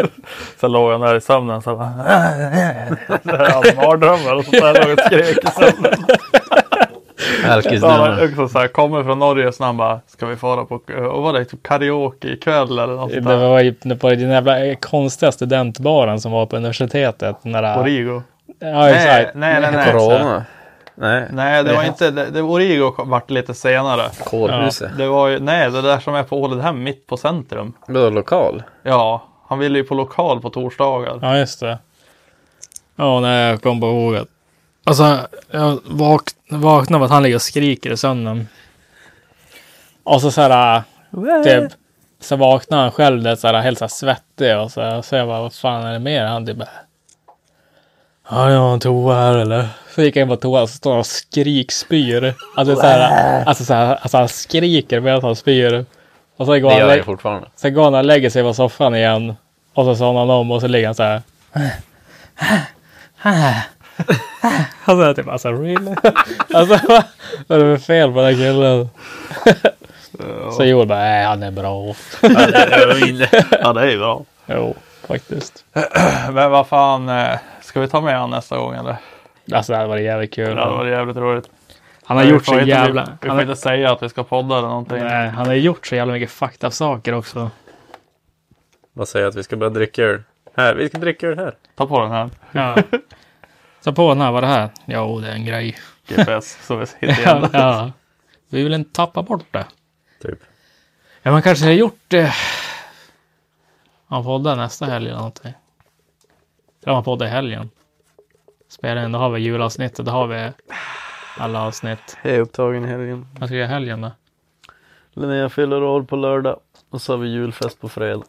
så låg han där i sömnen så bara... Jag hade mardrömmar och så där låg och skrek i sömnen. Så han Alkisdrömmar. också så här, kommer från Norge så han bara, ska vi fara på, och var det typ karaoke ikväll eller något sånt Det där? var ju det var ju den jävla konstiga studentbaren som var på universitetet. Den där, Origo. Ja, Nej, exakt. nej, nej, nej. Corona. Nej. Nej, det var inte, det, det Origo vart lite senare. Kårhuset. Det var ju, nej, det där som är på Ålidhem mitt på centrum. Vadå lokal? Ja, han ville ju på lokal på torsdagar. Ja, just det. Ja, nej, jag kom på ihåg att... Alltså, jag vak vaknade av att han ligger och skriker i sömnen. Och så så här... Typ, så vaknar han själv där så här, helt så här svettig och så, här, så jag bara, vad fan är det med Han typ bara... Ja, jag har en toa här eller? Så gick jag in på toa och så står han och skrikspyr. Alltså så här, alltså så här, alltså han skriker medan han spyr. Och så går Det han, gör lä- jag fortfarande. Sen går han och lägger sig på soffan igen. Och så somnar han om och så ligger han så här. Alltså typ alltså really? Alltså vad är det för fel på den här killen? Så Joel bara, nej han är bra. Ja, det är ju bra. Jo, faktiskt. Men vad fan, eh, ska vi ta med han nästa gång eller? Alltså det hade varit jävligt kul. Det var jävligt roligt. Han har gjort så inte- jävla... Vi, får inte säga att vi ska podda eller någonting. nej, han har gjort så jävla mycket fucked up saker också. Vad säger att vi ska börja dricka öl? Här, vi ska dricka öl här. Ta på den här Ja. Så på den här, vad är det här? Jo, det är en grej. GPS så vi hittar Ja, igen. ja. Vi vill inte tappa bort det. Typ. Ja, man kanske har gjort det. Han poddar nästa helg eller någonting. Poddar i helgen. Spelar in, då har vi julavsnittet, då har vi alla avsnitt. Jag är upptagen i helgen. Vad ska jag göra i helgen då? Linnea fyller år på lördag. Och så har vi julfest på fredag.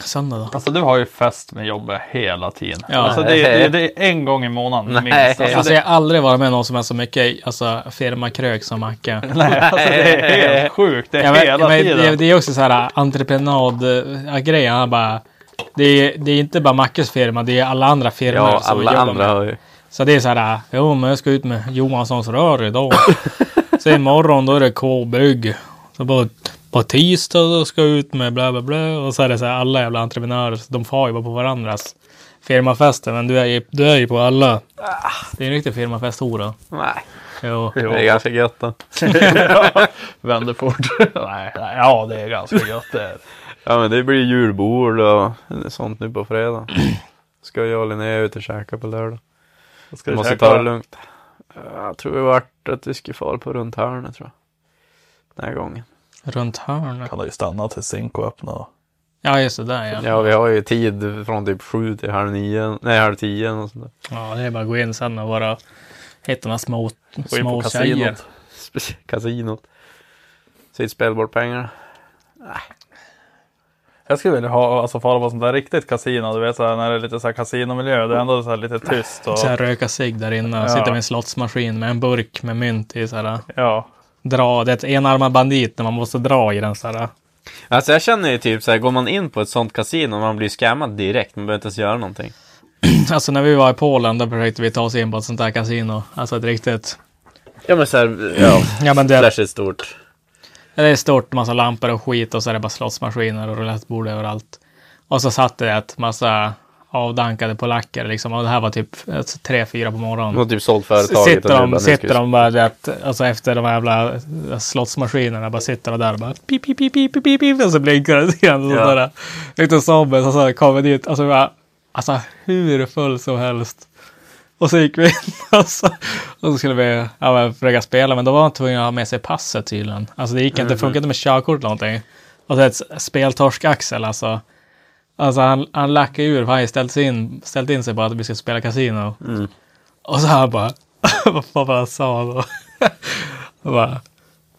Söndag då? Alltså du har ju fest med jobbet hela tiden. Ja. Alltså det, det, det är en gång i månaden Nej. minst. Alltså, Alltså det, jag har aldrig varit med någon som är så mycket alltså, firmakrök som Macke. nej, alltså det är helt sjukt. Det är Ja, men, hela men, tiden. det, det är också så här entreprenad-grejen. Han bara... Det är, det är inte bara Mackes firma, det är alla andra firmor Ja, som alla jobbar andra med. har ju. Så det är så här, jo men jag ska ut med Johanssons rör idag. så imorgon då är det K-bygg. Så på, på tisdag då ska jag ut med bla bla bla. Och så är det så här, alla jävla entreprenörer, de far ju bara på varandras firmafester. Men du är ju, du är ju på alla. Det är en riktig firmafesthora. Nej. Jo. Jo. Det är ganska gött då. Vänder fort. nej, nej, ja det är ganska gött det. Ja men det blir julbord och sånt nu på fredag. Ska jag och Linnea ut och käka på lördag. Ska Vi du måste käka? ta det lugnt. Jag tror vi vart att vi skulle fara på runt hörnet tror jag. Den här gången. Runt hörnet. Kan du ju stanna till Cinco öppna. Ja, just det. Där ja. Ja, vi har ju tid från typ sju till halv nio, nej halv tio och sånt där. Ja, det är bara att gå in sen och bara hitta några små, små tjejer. kasinot. Kasinot. Sitt spel bort pengar. Jag skulle vilja ha, alltså fara på sånt där riktigt kasino. Du vet så här, när det är lite så här kasinomiljö. Det är ändå så här lite tyst. Och, Så här röka cigg där inne och Ja. sitta med en slottsmaskin med en burk med mynt i så här. ja. Dra, det är ett enarmad bandit när man måste dra i den så här. Alltså jag känner ju typ så här, går man in på ett sånt kasino, man blir scammad direkt. Man behöver inte ens göra någonting. Alltså när vi var i Polen då försökte vi ta oss in på ett sånt där kasino. Alltså ett riktigt. Ja men såhär, ja. Ja men det, stort. Det är stort, massa lampor och skit och så är det bara slottsmaskiner och roulettebord överallt. Och så satt det ett massa avdankade polacker liksom. Och det här var typ ett, tre, fyra på morgonen. Har typ sålt företaget. Sitter och de, sitter de bara, vet, alltså efter de här jävla slottsmaskinerna, bara sitter de där och bara pip, pip, pip, pip, pip, pip, och så blinkar det igen. Och Ja. Lite zombies och så kommer dit, alltså, bara, alltså hur full som helst. Och så gick vi in och så, och så skulle vi ja, försöka spela, men då var man tvungen att ha med sig passet tydligen. Alltså det gick inte, det funkade inte med körkort eller någonting. Och så ett speltorsk-Axel alltså. Alltså han, han lackade ur, för han ställt, in, ställt in sig på att vi ska spela kasino. Och så han bara, vad fan var han sa då? Han bara,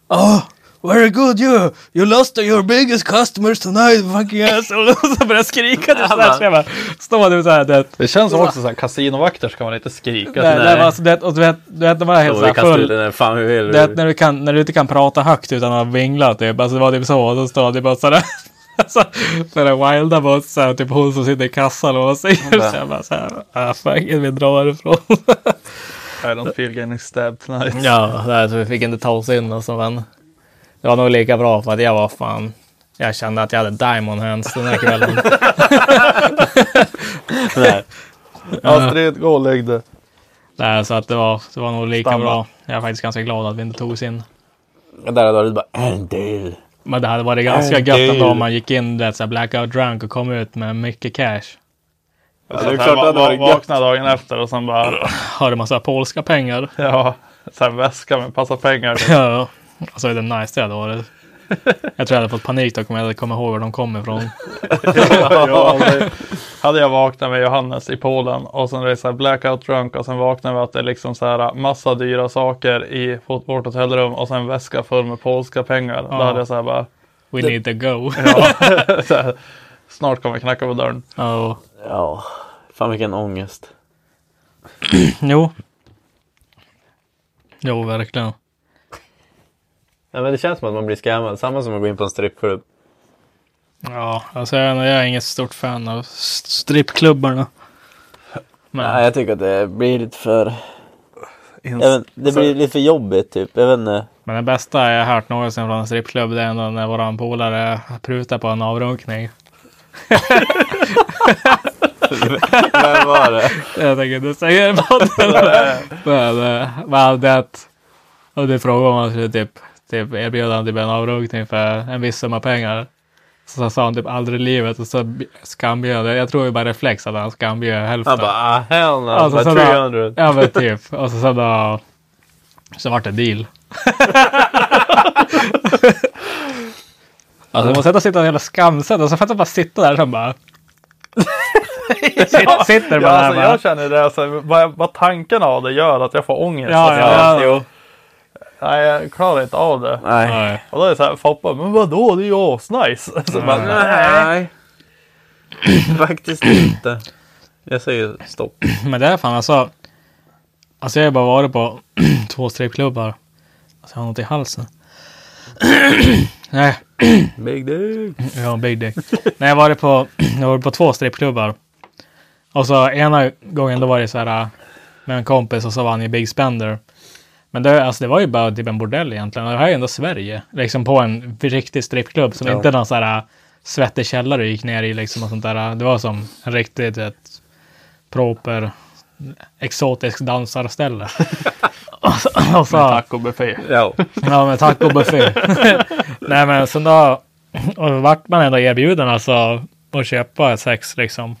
Oh, very good you! You lost your biggest customers tonight, fucking asshole! Och så började jag skrika till sådär, så jag bara, stod där såhär, det, Det känns som också så här kasinovakter ska man inte skrika. det, till. det var alltså, det, och du vet, du vet, de var helt Så vi såhär full. den fan vi vill. Du vet när du, kan, när du inte kan prata högt utan att vingla typ. Alltså det var typ så. Och då står det bara sådär. Alltså, sådär wilda bossar. Typ hon som sitter i kassan och vad säger. Så jag bara såhär. Ah fuck it, vi drar härifrån. I don't feel getting stabbed tonight. ja, där, så vi fick inte ta oss in och så men. Det var nog lika bra för att jag var fan. Jag kände att jag hade diamond hands den här kvällen. Nej. Astrid, gå och lägg dig. Nej, så att det var, det var nog lika Stanna. bra. Jag är faktiskt ganska glad att vi inte tog oss in. Där hade du bara en till. Men det hade varit ganska En gött ändå om man gick in där så här blackout drunk och kom ut med mycket cash. Ja, Så det är att klart jag det hade va- varit gött. Vakna dagen efter och sen bara, Har en massa polska pengar. ja, så här väska med passa pengar. Ja, alltså det är nice det hade varit. Jag tror jag hade fått panik då om jag hade kommit ihåg var de kom ifrån. ja, det, hade jag vaknat med Johannes i Polen och sen är det så här blackout drunk och sen vaknade vi att det är liksom så här massa dyra saker i vårt hotellrum och sen en väska full med polska pengar. Då Ja. hade jag så här bara, We need to go. ja, här, snart kommer jag knacka på dörren. Ja, Ja, fan vilken ångest. jo. Jo, verkligen. Ja, men det känns som att man blir scammad. Samma som att gå in på en strippklubb. Ja, alltså jag, jag är inget stort fan av st- strippklubbarna. Men, Nej, jag tycker att det blir lite för... Ins- vet, det blir lite för jobbigt typ. Jag vet inte. men det bästa jag har hört någonsin från en strippklubb det är ändå när våran polare prutar på en avrunkning. Vem var det? Jag tänker inte säga det. Men, eh, men det och det frågade om han skulle typ, typ erbjuda honom typ en avrunkning för en viss summa pengar. Så sa han typ aldrig i livet och så skambjöd jag. Jag tror ju bara reflex att han skambjöd hälften. Han bara ah, hell no. Alltså, bara så där- 300. Ja men typ. Och så sen då. Så vart det deal. alltså man sätta sitta och jävla skamsen och så får jag bara sitta där och bara. Sitt, sitter Ja, bara alltså, där bara. jag känner det, alltså, vad, vad tanken av det gör att jag får ångest. Ja, alltså, ja, ja. Nej, jag klarar inte av det. Nej. Nej. Och då är det så här, Foppa, men vadå, det är ju asnice. Så bara, nej. Nej. Faktiskt inte. Jag säger stopp. Men det är fan alltså. Alltså jag har bara varit på två strippklubbar. Alltså jag har något i halsen. Nej, Big dick. en big dick. Nej, jag har varit på, jag varit på två strippklubbar. Och så ena gången då var det så här äh, med en kompis och så var han i Big Spender. Men det, alltså det var ju bara typ en bordell egentligen. Det här är ändå Sverige. Liksom på en riktig strippklubb som Ja. inte någon så här äh, svettig källare gick ner i liksom och sånt där. Det var som en riktigt ett proper exotisk dansarställe. och så, och så, Tacobuffé. Ja. Ja, med tacobuffé. Nej, men sen då och vart man ändå erbjuden alltså att köpa sex liksom.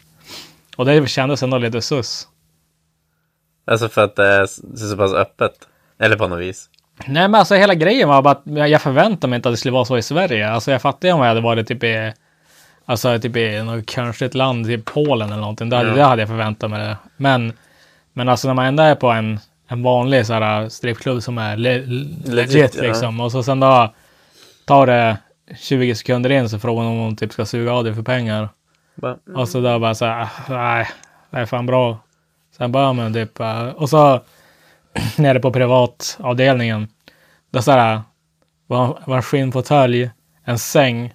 Och det kändes ändå lite sus. Alltså för att det är s- det är så pass öppet. Eller på något vis. Nej, men alltså hela grejen var bara att jag förväntade mig inte att det skulle vara så i Sverige. Alltså jag fattade om jag hade varit typ i Alltså typ i något kanske ett land, typ Polen eller någonting. Där, Ja. Det hade jag förväntat mig det. Men, men alltså när man ändå är på en, en vanlig så här strippklubb som är le, legit, Legit, ja. liksom. Och så sen då tar det 20 sekunder in så frågar hon om hon typ ska suga av dig för pengar. Bara, Och så då bara så här, "Ah, nej, det är fan bra. Sen bara, men typ, eh, och så nere på privatavdelningen. Där så här, var, var en skinnfåtölj, en säng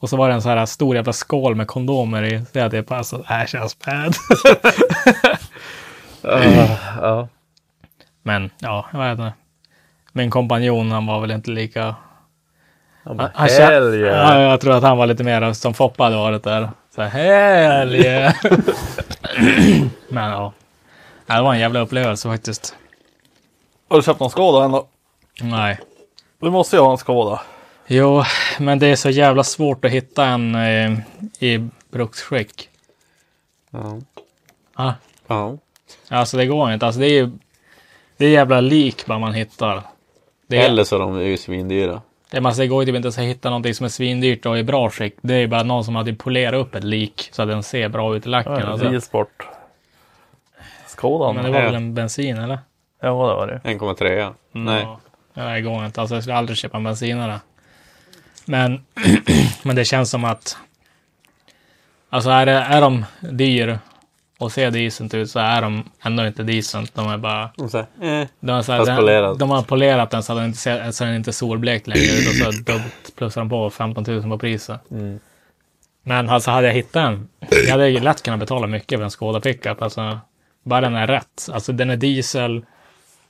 och så var det en så här stor jävla skål med kondomer i. Så jag typ, alltså, det här känns bad. ja. Men ja, jag vet inte. Min kompanjon, han var väl inte lika... Han bara, Han hell ja, yeah. jag tror att han var lite mer som Foppa hade varit där. Så här, hell yeah. Men ja. Ja, Det var en jävla upplevelse faktiskt. Har du köpt någon Skoda ändå? Nej. Du måste ju ha en Skoda. Jo, men det är så jävla svårt att hitta en eh, i bruksskick. Ja. Ah. Ja. Alltså det går inte. Alltså det är ju... Det är jävla lik bara man hittar. Det, är, Eller så de är ju svindyra. det, alltså, det går ju typ inte att hitta någonting som är svindyrt och i bra skick. Det är ju bara någon som har typ polerat upp ett lik så att den ser bra ut i lacken. Ja, alltså. Bilsport. Skodan. Men det var väl en bensin eller? Ja, det var det. 1,3. Nej. Ja, det går inte. Alltså jag skulle aldrig köpa en bensinare. Men, men det känns som att... Alltså är, det, är de dyr och ser decent ut så är de ändå inte decent. De är bara... Och så, här, eh. De har, så här, den, de har polerat den så att den inte, ser, så den inte är solblekt längre. Och så dubbelt plussar de på 15 000 på priset. Mm. Men alltså hade jag hittat en. Jag hade ju lätt kunnat betala mycket för en Skoda pickup. Alltså, bara den är rätt. Alltså den är diesel.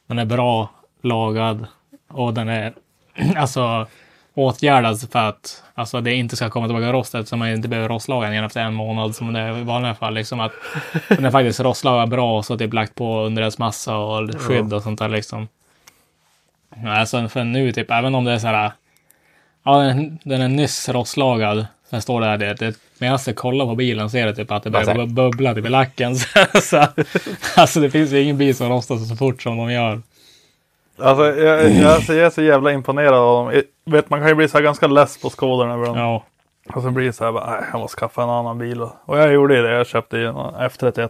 Den är bra lagad. Och den är alltså åtgärdad för att alltså, det inte ska komma tillbaka rost eftersom man inte behöver rostlaga den igen efter en månad som det är i vanliga fall. Liksom att den är faktiskt rostlagad bra och så typ lagt på underredsmassa och skydd och sånt där liksom. Alltså för nu typ, även om det är så här. Ja, den, den är nyss rostlagad. Sen står det här, det, det, medan jag kollar på bilen ser jag typ att det börjar Alltså. bu- bubbla typ i lacken. Så, så, alltså det finns ju ingen bil som rostar så fort som de gör. Alltså, jag, jag, alltså, jag är så jävla imponerad av dem. Jag vet, man kan ju bli så här ganska less på Skodan ibland. Ja, Och så blir det så här, bara, "Nej, jag måste skaffa en annan bil. Och, jag gjorde det. Jag köpte ju en F31.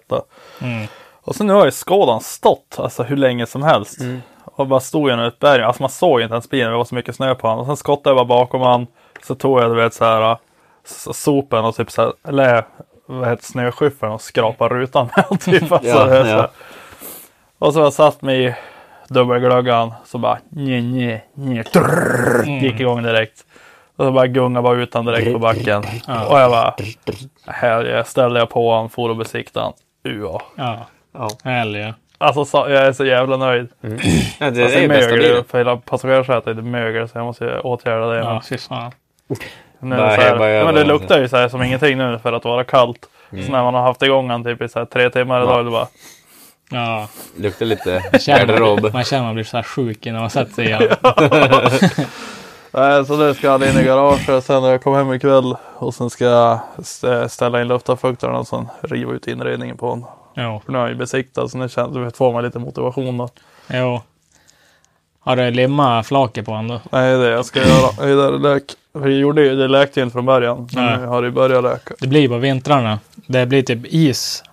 mm. Och så nu har ju Skodan stått alltså hur länge som helst. Och bara stod genom ett berg. Alltså man såg inte ens bilen. Det var så mycket snö på honom. Och sen skottade jag bara bakom han. Så tog jag du vet så här sopen och typ så här, eller vad heter snöskyffeln och skrapade rutan med typ. Alltså, Ja, så ja. Och så har jag satt mig i dubbelglöggan. Så bara nje, nje, nje, trrrr, gick igång direkt. Och så bara gunga bara ut han direkt på backen. Och jag bara, här jag ställde jag på han, for och besiktade han. Ua. ja. Ja. Härliga. Alltså så, jag är så jävla nöjd. Ja, det, Alltså, det är ju bästa mögel, bilen. för hela passagerarsätet är mögel så jag måste åtgärda det. Ja, Men fy fan. Nu, Bara så här, ja, men det luktar ju så här som ingenting nu för att vara kallt. Så när man har haft igång han typ i så här tre timmar idag, det bara Ja, Luktar lite garderob. man, man känner man blir så här sjuk innan man sätter sig igen. Nej, så nu ska jag in i garaget sen när jag kommer hem ikväll. Och sen ska jag st- ställa in luftavfuktaren och sen riva ut inredningen på den. Jo, För nu har jag ju besiktat så nu känns det får man lite motivation då. jo. Har du limmat flaket på den då? Nej, det är det jag ska göra. Det är där det läk. Jag gjorde ju, det läkte ju inte från början. Men Nej. nu har det ju börjat läka. Det blir på vintrarna. Det blir typ is.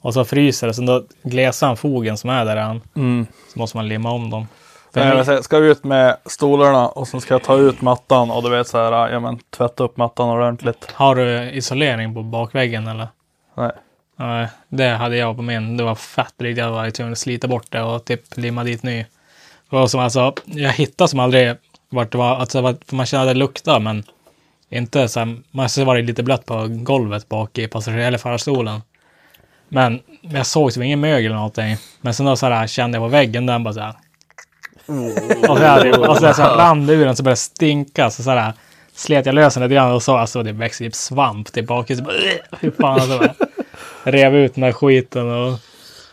Och så fryser det. Så då glesar han fogen som är där han. Mm. Så måste man limma om dem. För jag ska ut med stolarna och sen ska jag ta ut mattan och du vet så här, ja men tvätta upp mattan ordentligt. Har du isolering på bakväggen eller? Nej. Nej, det hade jag på min. Det var fett drygt. Jag var tvungen att slita bort det och typ limma dit ny. Det var som alltså, jag hittade som aldrig vart det var, alltså, det var- för man kände att det luktade men inte så här, man så var det lite blött på golvet bak i passager eller förarstolen. Men jag såg som ingen mögel eller någonting. Men sen då så här, kände jag på väggen den bara så här. Och så, här, och så, så här, rann det ur den så började det stinka. Så, så här, slet jag lös den lite grann och så alltså det växte typ svamp till bak. Så bara, hur fan alltså, bara, rev ut den där skiten och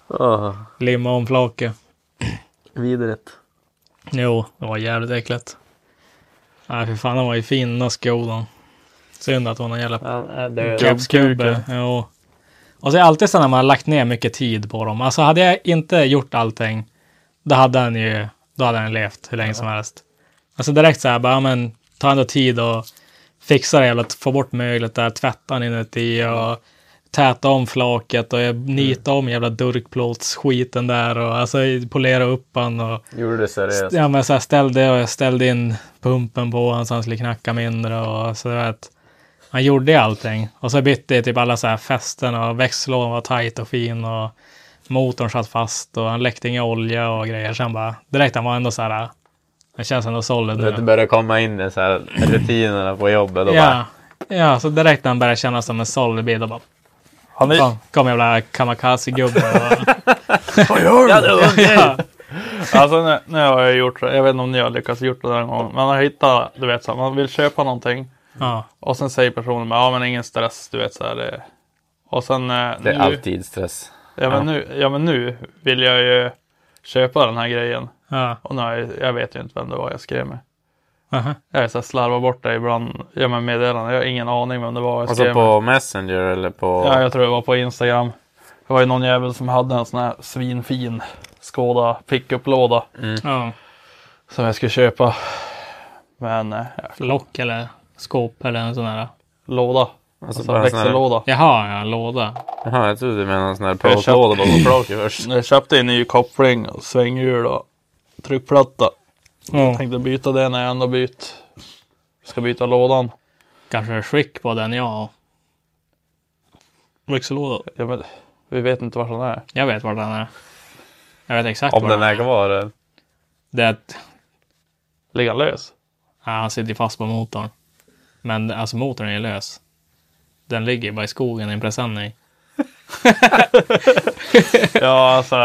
Oh, limma om flaket. vidrigt. Jo, det var jävligt äckligt. Nej, för fan, den var ju fin den skolan. Synd att hon har jävla Han är död. Gubbskubbe. Jo. Och så är det alltid så när man har lagt ner mycket tid på dem. Alltså hade jag inte gjort allting, då hade han ju, då hade han levt hur länge som helst. Alltså direkt så här, bara, ja, men ta ändå tid och fixa det jävla, få bort möglet där, tvätta den inuti och täta om flaket och jag nita om jävla durkplåtsskiten där och alltså polera upp han och Gjorde det seriöst. ja, men så här ställde och jag ställde in pumpen på honom så han skulle knacka mindre och så vet. Han gjorde allting och så bytte jag typ alla så här fästen och växellådan var tajt och fin och motorn satt fast och han läckte inga olja och grejer. Sen bara direkt han var ändå så här. Det känns ändå solid. Det nu. börjar komma in i så här rutinerna på jobbet. Och bara, Ja, ja, så direkt när han började kännas som en solid bil då bara Han är, kom, kom jävla kamikaze-gubbe. det var ja, alltså nu, nu har jag gjort det. Jag vet inte om ni har lyckats gjort det någon gång. Man har hittat, du vet så här, man vill köpa någonting. ja, Och sen säger personen, ja men ingen stress, du vet så här. Det, och sen eh, Det är alltid stress. ja, men nu, ja men nu vill jag ju köpa den här grejen. ja, Och nu jag, jag vet ju inte vem det var jag skrev med. Aha. Jag är så här slarvar bort det ibland. Ja men meddelanden. Jag har ingen aning vem det var jag Alltså med. på Messenger eller på... Ja, jag tror det var på Instagram. Det var ju någon jävel som hade en sån här svinfin Skoda pickup-låda ja. som jag skulle köpa. Men eh, ja, Lock eller skåp eller en sån här. låda. Alltså Alltså, sån här- växellåda. Jaha, ja, låda. Jaha, jag trodde du menade en sån här Jag plåtlåda bakom flaket först. Jag köpte en ny koppling, och svänghjul och tryckplatta. Ja. Tänkte byta det när jag ändå bytt. Ska byta lådan. Kanske är skick på den jag har. Växellåda. Ja, men, vi vet inte var den är. Jag vet var den är. Jag vet exakt Om var den är kvar. eller? Det är att Ligger han lös? ja, han sitter fast på motorn. Men alltså motorn är lös. Den ligger bara i skogen i en presenning. Ja, alltså.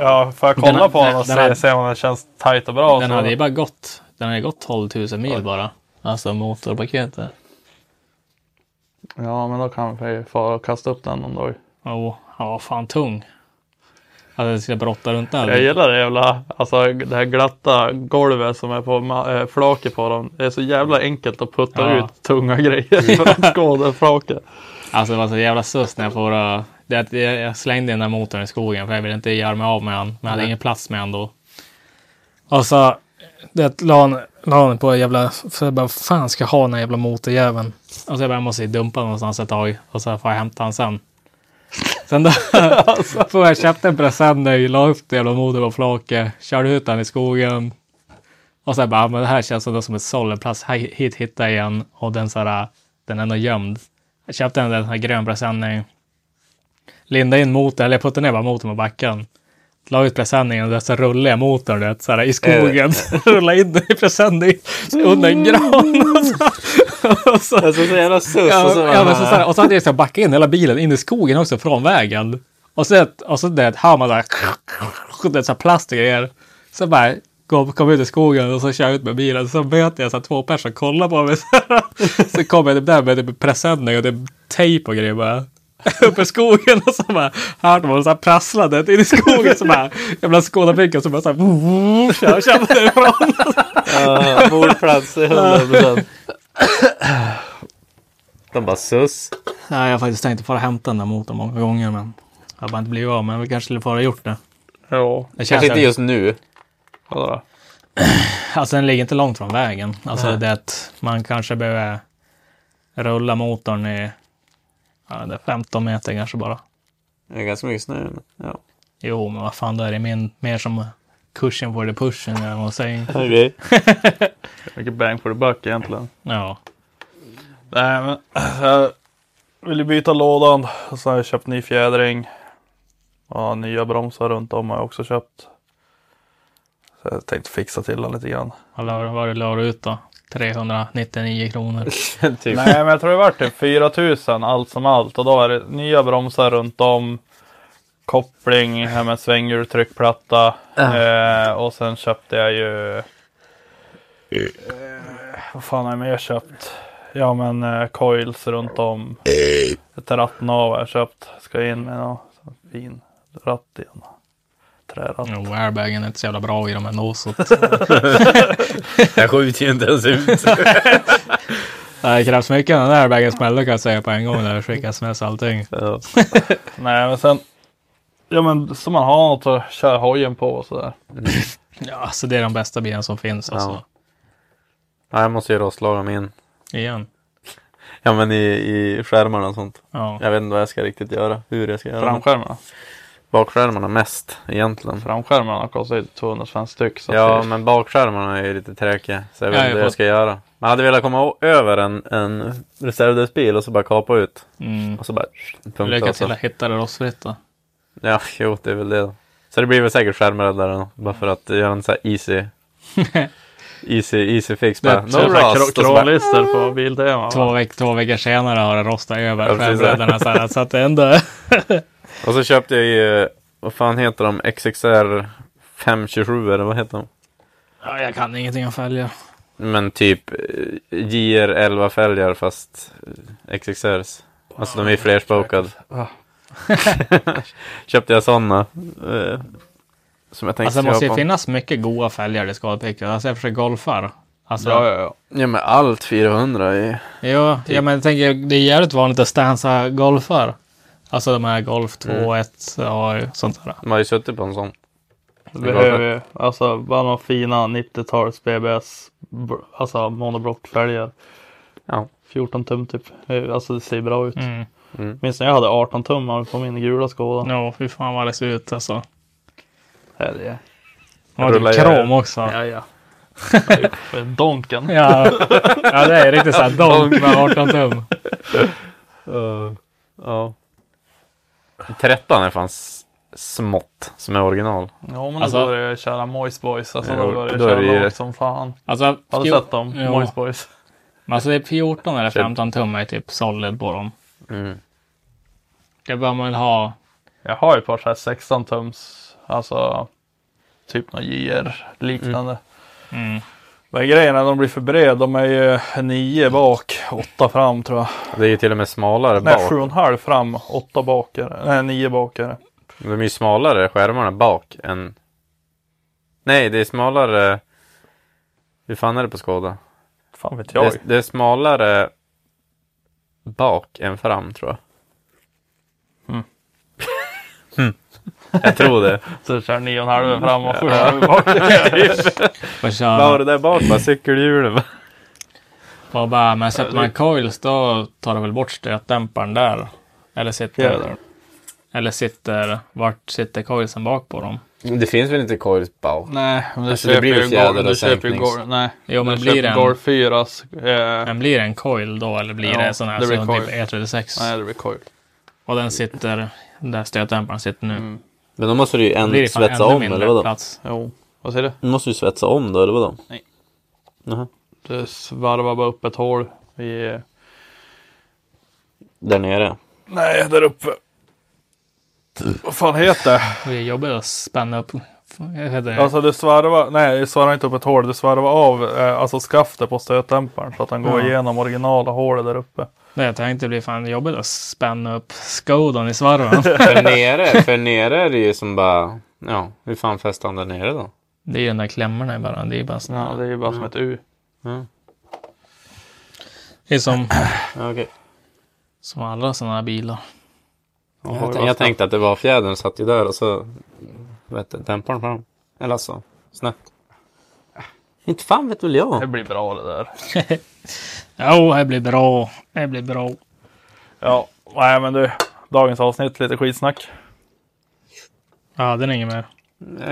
Ja, får jag Den kolla har- på den och den se, har- se om den känns tight och bra? Den hade ju bara gått. Den hade gått 12 000 mil bara. Alltså motorpaketet. Ja, men då kan vi få kasta upp den någon dag. Oh, han var fan tung. Alltså jag ska brotta runt där. Jag gillar det jävla, alltså det här glatta golvet som är på äh, flaket på dem. Det är så jävla enkelt att putta Ja. ut tunga grejer från skådeflaket. Alltså det var så jävla sus när jag får... Uh, det att jag, slängde den där motorn i skogen för jag ville inte göra mig av med han. Men jag hade ingen plats med han då. Och så det la han, han på en jävla... För jag bara, fan ska jag ha den här jävla motorjäveln? Och så jag bara, jag måste dumpa någonstans ett tag. Och så får jag hämta han sen. Sen då får jag köpte en present, la upp den jävla motorn på flaket, körde ut den i skogen. Och sen bara, men det här känns ändå som ett sålleplats. Här, hit hittar jag igen. Och den så här, den är ändå gömd. Jag köpte en den här grön presenning. Lindade in motorn, eller jag puttade ner bara motorn på backen. La ut presenningen och så rullade jag motorn vet, så här, i skogen. rullade in den i presenning under en gran. Och så, och så, Alltså så jävla sus. ja, och så, ja, men så, så här, och så hade jag så backat in hela bilen in i skogen också från vägen. Och så, och så det, hör man där, det är så här plast och grejer. Så bara kom, kom ut i skogen och så kör jag ut med bilen. Så möter jag så två personer som kollar på mig. Så, så kommer jag där med typ presenning och typ tejp och grejer bara. Uppe i skogen och så bara hörde man så här prasslade in i skogen. Så bara jävla skådepinken så bara så här kör, kör därifrån. Ja, mordplats i 100 procent. De bara sus. Ja, jag har faktiskt tänkt att fara hämta den där motorn många gånger men jag har bara inte blivit av men vi kanske skulle fara gjort det. Ja, Det Kanske inte just nu. vadå? Alltså den ligger inte långt från vägen. Alltså Nej. det att man kanske behöver rulla motorn i ja, det är 15 meter kanske bara. Det är ganska mycket snö. Men, ja. Jo, men vad fan, då är det min, mer som cushion for the pushen, eller vad man säger. Okej. Mycket bang for the buck egentligen. Ja. Nej men jag ville byta lådan och så har jag köpt ny fjädring. Och nya bromsar runt om har jag också köpt. Så jag tänkte fixa till den lite grann. Vad la du ut då? 399 kronor. typ. Nej men jag tror det var typ 4000 allt som allt. Och då är det nya bromsar runt om. Koppling här med svänghjul, tryckplatta. Eh, och sen köpte jag ju... Eh, vad fan har jag mer köpt? Ja men eh, coils runt om. Ett rattnav har jag köpt. Ska in med någon fin ratt igen. Träratt. Jo, airbagen är inte så jävla bra i de här nosot. Jag skjuter ju inte ens ut. Det krävs mycket när den airbagen smäller kan jag säga på en gång när det skickas sms och allting. Ja. Nej men sen. Ja men så man har något att köra hojen på och sådär. Ja, så det är de bästa bilarna som finns alltså. Ja. Ja, jag måste ju rostlaga min. Igen. Ja men i, i skärmarna och sånt. Ja. Jag vet inte vad jag ska riktigt göra. Hur jag ska göra. Framskärmarna. Bakskärmarna mest egentligen. Framskärmarna kostar ju 200 spänn styck. Så Ja det- men bakskärmarna är ju lite tråkiga. Så jag vet Ja, inte jag vad jag ska göra. Man hade velat komma över en, en reservdelsbil och så bara kapa ut. Mm. Och så bara. Lycka till att hitta det rostfritt då. Ja, jo det är väl det. Så det blir väl säkert skärmräddare då. Bara för att göra en sån här easy. easy, easy fix. Bara, no här rust. Kravlistor på Biltema. Två, veck, två veckor senare har det rostat över Ja, precis. skärmbredderna så, så att det ändå... Och så köpte jag ju, vad fan heter de? XXR 527 eller vad heter de? Ja, jag kan ingenting om fälgar. Men typ eh, JR 11 fälgar fast eh, XXRs. Alltså de är flerspokad. Köpte jag sådana. Eh, som jag tänkte Alltså det måste ju finnas mycket goda fälgar i skadepickat. Alltså jag försöker golfar. Alltså, Ja, ja, ja. Ja men allt 400 är... Jo, ja, men jag tänker det är jävligt vanligt att stansa golfar. Alltså de här Golf 2, Mm. 1 och sånt där. De har ju suttit på en sån. Det behöver ju, alltså bara några fina 90-tals BBS, alltså monoblockfälgar. Ja. 14 tum typ. Alltså det ser bra ut. Mm. Mm. Minns när jag hade 18 tum på min gula Skoda. No, fy fan vad det ser ut alltså. Och Rullar typ jag- krom också. Ja, ja. För Donken. Ja, ja det är riktigt såhär donk med 18 tum. Ja. 13 är fan smått som är original. Ja men Alltså- då började jag köra Moist Boys. Alltså då började jag då köra lågt som fan. Alltså, Har du sett dem? Ja. Moist Boys. Men Alltså det är 14 eller Köp. 15 tum är typ solid på dem. Mm. Det bör man väl ha. Jag har ju ett par så här 16 tums. Alltså typ någon JR liknande. Mm. Men grejen är att de blir för bred. De är ju 9 bak, 8 fram tror jag. Det är ju till och med smalare Nej, bak. 7,5 fram, 8 bak är det. Nej, 9 bak är det. De är ju smalare skärmarna bak än... Nej, det är smalare... Hur fan är det på Skoda? Fan vet Det, jag. är- det är smalare bak än fram tror jag. Mm. Hmm. Jag tror det. Så kör 9,5 fram och 7,5 bak. Vad var köra. det där bak? Bara cykelhjulen? Och bara, men sätter man coils då tar det väl bort stötdämparen där. Eller sitter, Jävlar. eller sitter, vart sitter coilsen bak på dem? Det finns väl inte coils bak? Nej, men du Alltså, det blir ju fjäder och Gol- Nej, Jo, men blir köper den- Golf 4. Eh, Men blir det en coil då eller blir Ja, det sån här det blir som coil. typ E36? nej, det blir coil. Och den sitter där stötdämparen sitter nu. Mm. Men då måste du ju en svetsa om eller vadå? plats. Jo, vad säger du? Du måste ju svetsa om då eller vadå? Nej. Jaha. Du svarvar bara upp ett hål. Vi, Där nere? nej, där uppe. Vad fan heter det? Det är jobbigt att spänna upp. Inte. Alltså du svarvar, nej du svarvar inte upp ett hål. Du svarvar av eh, alltså skaftet på stötdämparen så att den går Ja. igenom originala hålet där uppe. Nej, jag tänkte det blir fan jobbigt att spänna upp skodan i svarven. För nere, för nere är det ju som bara... Ja, hur fan fäster han där nere då? det är ju den där klämmorna bara. Det är bara såna, Ja, det är ju bara som ett U. Ja, Det är som, okej. som alla sådana här bilar. Jag, ju tänk, bara jag tänkte att det var fjädern satt ju där och så... Vet du, dämparen fram. Eller alltså, snett. Inte fan vet väl Det jag. blir bra det där. Jo, det blir bra. Det blir bra. Ja, nej men du. Dagens avsnitt, lite skitsnack. Ja, den är inget mer.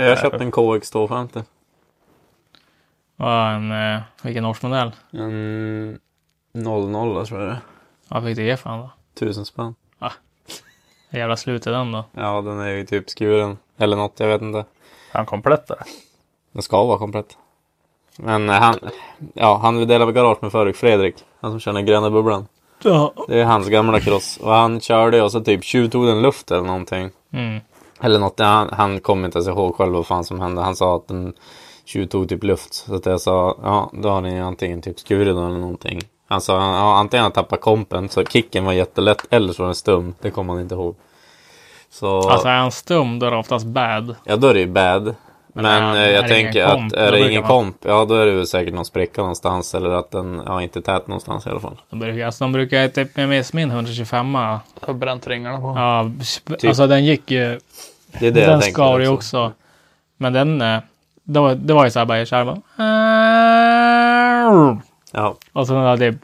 Jag köpte en KX 250. Vad en, eh, vilken årsmodell? En 00 tror jag det är. Vad fick du ge för den då? Tusen spänn. Jävla slut i den då. Ja, den är ju typ skuren. Eller något, jag vet inte. Är han komplett där? Den ska vara komplett. Men eh, han, ja, han delade garage med förut, Fredrik. Han som kör den gröna bubblan. Ja. Det är hans gamla cross. Och han körde och så typ tjuvtog den luft eller någonting. Mm. Eller något, han, han kommer inte ens ihåg själv vad fan som hände. Han sa att den tjuvtog typ luft. Så att jag sa, ja då har ni antingen typ skurit den eller någonting. Han sa, ja antingen har han tappat kompen så kicken var jättelätt eller så var den stum. Det kommer han inte ihåg. Så, Alltså är han stum då är det oftast bad. ja då är det ju bad. Men, Men, eh, är jag det tänker att komp, är då det ingen man- komp, ja då är det väl säkert någon spricka någonstans. Eller att den, ja inte tät någonstans i alla fall. De brukar, alltså, de brukar typ, jag minns min 125 Jag har bränt ringarna på. Ja, sp- alltså den gick ju. Det är det den jag skar ju också. Men den, eh, det var, det var ju så här bara, jag körde bara. Ja, Och så där typ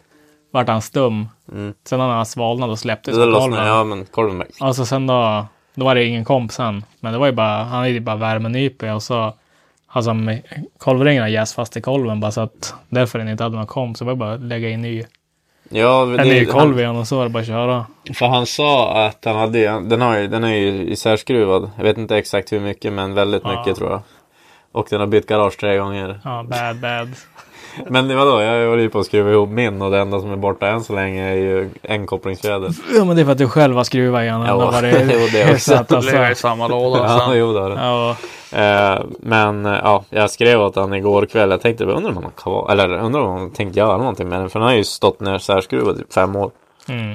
vart han stum. Mm. Sen när han svalnade och släpptes lossnade, kolven. ja men kolven. Alltså sen då, då var det ingen komp sen. Men det var ju bara, han hade ju bara värmenype och så alltså kolvringarna jäst fast i kolven bara så att därför den inte hade någon komp. Så det var bara att lägga in ny, Ja, en ny det, kolv i den och så var det bara att köra. han, för han sa att han hade, den, har ju, den är ju isärskruvad. Jag vet inte exakt hur mycket men väldigt Ja. mycket tror jag. Och den har bytt garage tre gånger. Ja, bad bad. Men vadå, jag håller ju på att skruva ihop min och det enda som är borta än så länge är ju en kopplingsfjäder. Ja men det är för att du själv har skruvat igen. Ja, Det det det är också. hyfsat Det alltså. ligger i samma låda. Ja, sen. jo det har det. Ja, Eh, men ja, jag skrev åt honom igår kväll. Jag tänkte, undrar om han har kvar, eller undrar om han tänkte göra någonting med den. För den har ju stått ner särskruvad i fem år. mm.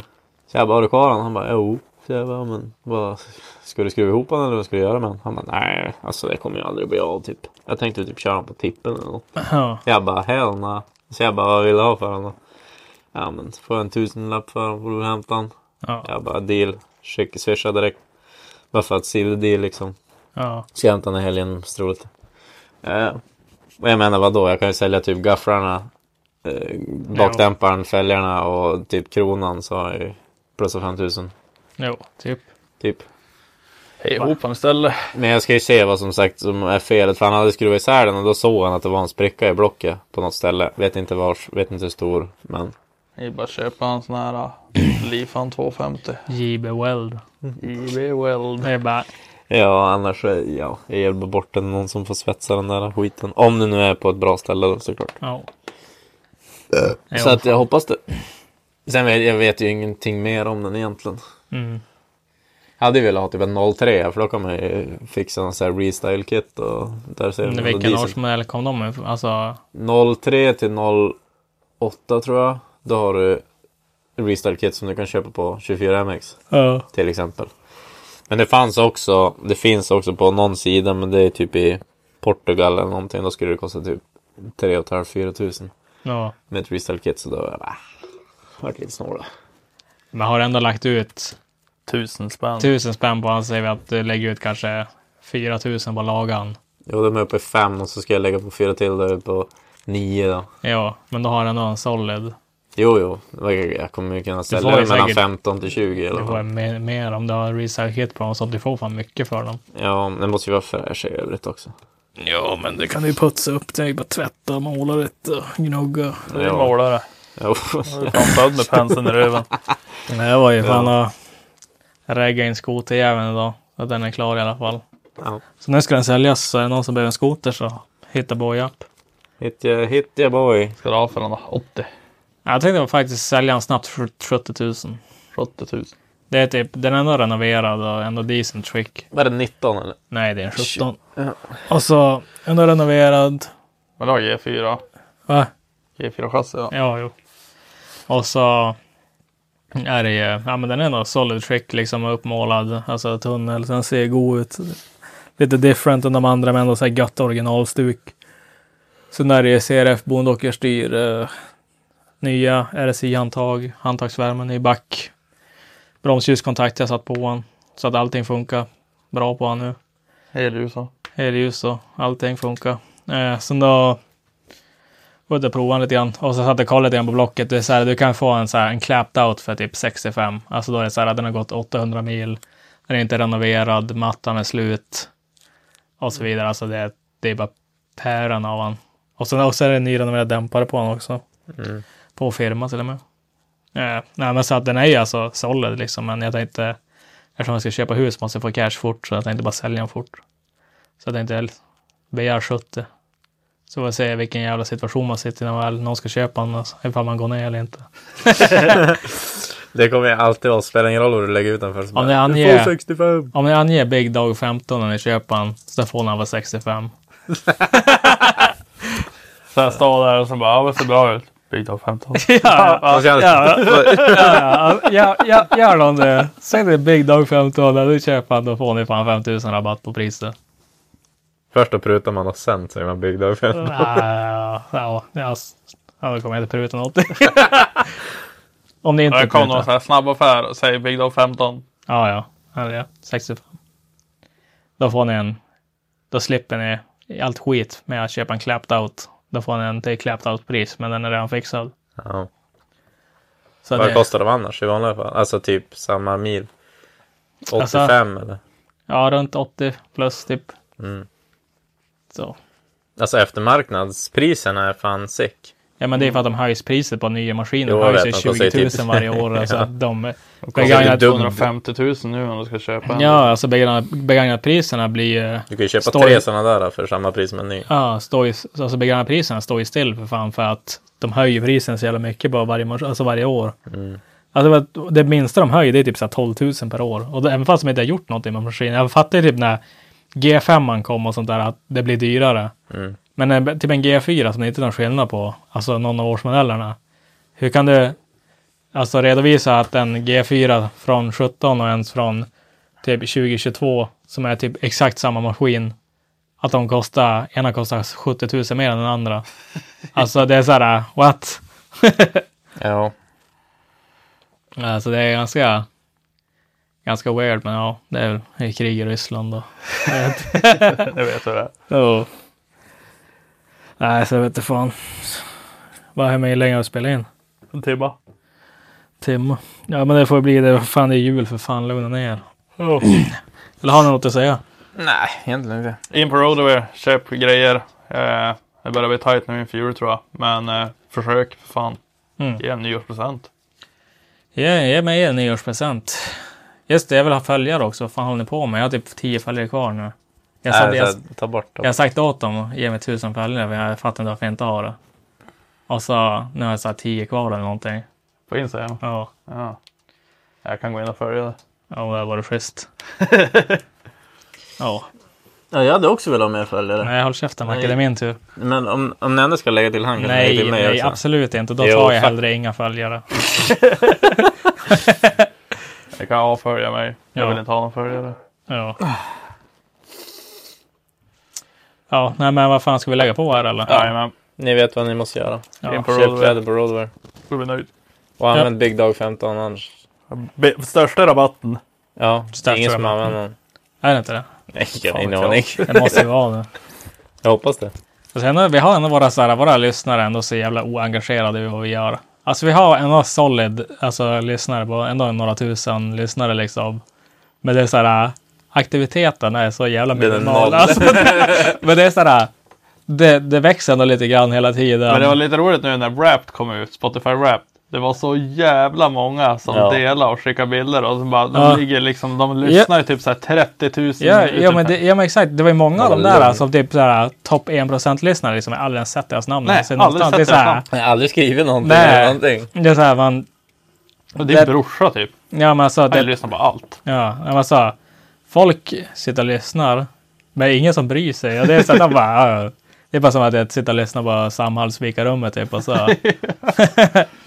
Så jag bara, har du kvar den? Han bara, jo. Så jag bara, men vad, ska du skruva ihop den eller vad ska du göra med den? Han bara, nej, alltså det kommer ju aldrig bli av typ. Jag tänkte typ köra den på tippen eller något. ja. Jag bara, hell nah. Så jag bara, vad vill du ha för då? Ja men, får jag en tusenlapp för den får du hämta den. Ja. Jag bara, deal. Skick, swisha direkt. Bara för att seal the deal liksom. ja. Ska jag hämta den här helgen struligt. Ja. Och jag menar vadå, jag kan ju sälja typ gafflarna, eh, bakdämparen, fälgarna och typ kronan så har jag ju plus 5000. Jo, typ. Typ. Hej ihop den istället. Men jag ska ju se vad som sagt som är felet. För han hade skruvat isär den och då såg han att det var en spricka i blocket på något ställe. Vet inte vars, vet inte hur stor. Men Det är bara att köpa en sån här uh, Lifan 250. JB Weld. IB Weld. Det är bara, ja, annars är ja, jag bara bort den någon som får svetsa den där skiten. Om det nu är på ett bra ställe då såklart. ja. Så att jag hoppas det. Sen vet jag vet ju ingenting mer om den egentligen. Mm. Jag hade velat ha typ en 03 för då kan man ju fixa en sån här restyle kit och där ser man Vilken årsmodell kom de med? Alltså, 03 till 08 tror jag. Då har du restyle kit som du kan köpa på 24MX ja. till exempel. Men det fanns också, det finns också på någon sida men det är typ i Portugal eller någonting. Då skulle det kosta typ 3 500 tusen ja. med ett restyle kit så då jag bara, vart lite snåla. Men har du ändå lagt ut Tusen spänn. tusen spänn på han säger vi att du lägger ut kanske 4000 på lagan. Jo, de är uppe i 5 och så ska jag lägga på fyra till där på 9 då. Ja, men då har du ändå en solid. Jo, jo, jag kommer ju kunna sälja det mellan säkert- 15 till 20 eller Du får mer, mer om du har kit på dem så att du får fan mycket för dem. Ja, men det måste ju vara fräsch i övrigt också. Ja, men det kan du ju putsa upp. Det är bara tvätta, måla lite, gnugga. Det är Ja. målare. Jo. Du är fan född med penseln i röven. Jag var ju fan och regga in skoterjäveln idag. Så att den är klar i alla fall. Ja. Så nu ska den säljas. Så är det någon som behöver en skoter så hitta boy-up. Hit ya, hit ya boy. Ska du ha för den då? 80? Jag tänkte faktiskt sälja den snabbt för 70 000. 70 000. Det är typ, den är ändå renoverad och ändå decent skick. Var det 19 eller? Nej, det är en 17. Och så ändå renoverad. Men har G4. Va? G4-chassi ja. Ja, jo. Och så är det ja men den är ändå solid trick liksom uppmålad, alltså tunnel, sen ser god ut. Lite different än de andra men ändå så här gött originalstuk. Sen är det CRF bondåkerstyr, eh, nya RSI-handtag, handtagsvärmen i back. Bromsljuskontakt jag satt på den. Så att allting funkar bra på den nu. Helljusa. Elljus och allting funkar. Eh, sen då var jag prova lite grann och så satt jag och kollade lite grann på blocket. Det är så här, du kan få en, så här, en clapped out för typ 65. Alltså då är det så här att den har gått 800 mil. Den är inte renoverad, mattan är slut. Och så vidare. Alltså det, det är bara päron av den. Och sen också är det en nyrenoverad dämpare på den också. På firma till och med. Eh, nej men så att den är ju alltså solid liksom. Men jag tänkte, eftersom jag ska köpa hus måste jag få cash fort. Så jag tänkte bara sälja den fort. Så jag tänkte begär 70. Så får vi se vilken jävla situation man sitter i när väl någon ska köpa den. Alltså, ifall man går ner eller inte. Det kommer ju alltid vara, spelar ingen roll vad du lägger ut den för. Om ni "Du anger- får 65. Om ni anger Big Dog 15 när ni köper den. Så får den vara 65. Så jag står där och så bara, ja det ser bra ut. Big Dog 15. ja, känns- ja, ja, ja, ja, gör de det. Säg det Big Dog 15 när du köper den. Då får ni fan 5000 rabatt på priset. Först då prutar man och sen säger man Big Dog 15. Ja, ja, ja, ja, då kommer jag inte pruta något. Om ni inte Det kom någon sån här snabb affär och säger Big Dog 15. Ja, ja. Är det. 65. Då får ni en... Då slipper ni allt skit med att köpa en clapped out. Då får ni en till clapped out pris, men den är redan fixad. Ja. Så Vad det, kostar de annars i vanliga fall? Alltså typ samma mil? 85 Alltså- eller? Ja, runt 80 plus typ. Mm. Så. Alltså eftermarknadspriserna är fan sick. Ja, men det är för att de höjs priset på nya maskiner. Jo, De höjs ju de kostar 20 ju 000 typ- varje år. Alltså Ja. att de begagnat, dubbelt. 250 000 nu om du ska köpa en. ja, alltså begagnat, begagnatpriserna blir. Du kan ju köpa Står- tre sådana där för samma pris som en ny. Ja, står ju, alltså begagnatpriserna står ju still för fan för att de höjer prisen så jävla mycket på varje, alltså varje år. Mm. Alltså det- minsta de höjer det är typ så här 12 000 per år. Och det, även fast de inte har gjort någonting med maskinen. Jag fattar ju typ när G5 kom och sånt där att det blir dyrare. Mm. Men en, typ en G4 som det inte är någon skillnad på, alltså någon av årsmodellerna. Hur kan du alltså redovisa att en G4 från 17 och ens från typ 2022 som är typ exakt samma maskin, att de kostar, ena kostar 70 000 mer än den andra. Alltså det är så här, what? Ja. Alltså det är ganska, ganska weird, men ja, det är väl det är krig i Ryssland då. Jag vet. Hur det är. Jo. Nej, så jag vet inte fan. Vad är med länge att spela in? En timme. Timme. Ja, men det får bli det. Fan, det är jul för fan. Lugna ner. Eller har ni något att säga? Nej, egentligen inte. In på Roadaway, köp grejer. Eh, det börjar bli tajt nu inför jul tror jag. Men eh, försök för fan. Mm. Ge en nyårspresent. Ge, ge mig en nyårspresent. Just det, jag vill ha följare också. Vad fan håller ni på med? Jag har typ tio följare kvar nu. Jag, sa, Nej, jag, ta bort jag dem. har sagt åt dem att ge mig tusen följare, för jag fattar inte varför jag inte har det. Och så, nu har jag så här tio kvar eller någonting. På Instagram. Ja, Ja. Jag kan gå in och följa det. ja det har varit schysst. ja, Ja, jag hade också velat ha mer följare. nej håll käften Macke, det är min tur. Men om, om ni ändå ska lägga till han kan lägga till mig nej också. absolut inte. Då Jo, tar jag hellre inga följare. Jag kan avfölja mig. Jag Ja. vill inte ha någon följare. Ja. Ja, nej men vad fan ska vi lägga på här eller? Jajamän. Ni vet vad ni måste göra. Ja. In på Köp kläder på Roadwear. Då blir nöjd. Och använd Big Dog 15 annars. Be- största rabatten. Ja, det är ingen som rabatten. använder den. Är det inte det? Nej, jag har ingen aning. Det måste ju vara det. Jag hoppas det. Och sen, vi har ändå våra, så här, våra lyssnare ändå så jävla oengagerade i vad vi gör. Alltså vi har ändå solid alltså, lyssnare på ändå några tusen lyssnare liksom. Men det är så här, aktiviteten är så jävla minimal. Alltså, men det är så här, det, det växer ändå lite grann hela tiden. Men det var lite roligt nu när Wrapped kom ut. Spotify Wrapped. Det var så jävla många som Ja. delade och skickade bilder. Och så bara, de Ja. ligger liksom, de lyssnar ju typ så här 30 000. Ja, ja, men det, ja men exakt. Det var ju många av Ja, de där som typ såhär topp 1%-lyssnare liksom. Jag har aldrig ens sett deras namn. Nej, Så aldrig sett det är så här, deras Jag har aldrig skrivit någonting Nej. eller någonting. Det är såhär man... Och din det- brorsa typ. Ja men alltså. Han Det, lyssnar på allt. ja, men alltså. Folk sitter och lyssnar. Men ingen som bryr sig. Och det är så att bara... ja, Det är bara som att jag sitter och lyssnar på Samhalls fikarummet typ. Och så.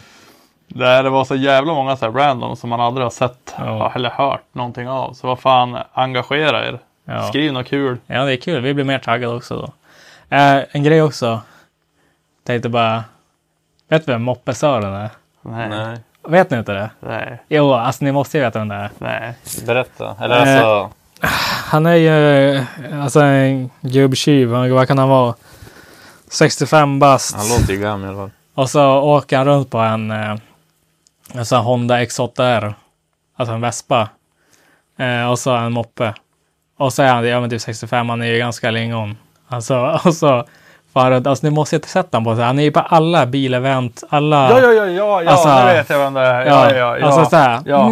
Där det var så jävla många så här random som man aldrig har sett Ja. eller hört någonting av. Så vad fan, engagera er. Ja. Skriv något kul. ja det är kul. Vi blir mer taggade också då. Eh, en grej också. Tänkte bara. Vet du vem Moppesören är? Nej, nej, Nej, Vet ni inte det? nej. Jo, alltså ni måste ju veta vem det är. berätta. Eller Eh, alltså, Han är ju alltså en gubbtjuv. Vad kan han vara? 65 bast. han låter ju gammal i alla fall. Och så åker han runt på en, här Honda X8R. Alltså en Vespa. Eh, och så en moppe. Och så är han ja, men typ 65. Han är ju ganska lingon. Alltså, och så far han runt. Alltså ni måste ju sätta honom på sig. Han är ju på alla bilevent. Alla. Ja, ja, ja, ja, ja Alltså- nu vet jag vem det är. Ja, ja, ja. Alltså så här. Ja.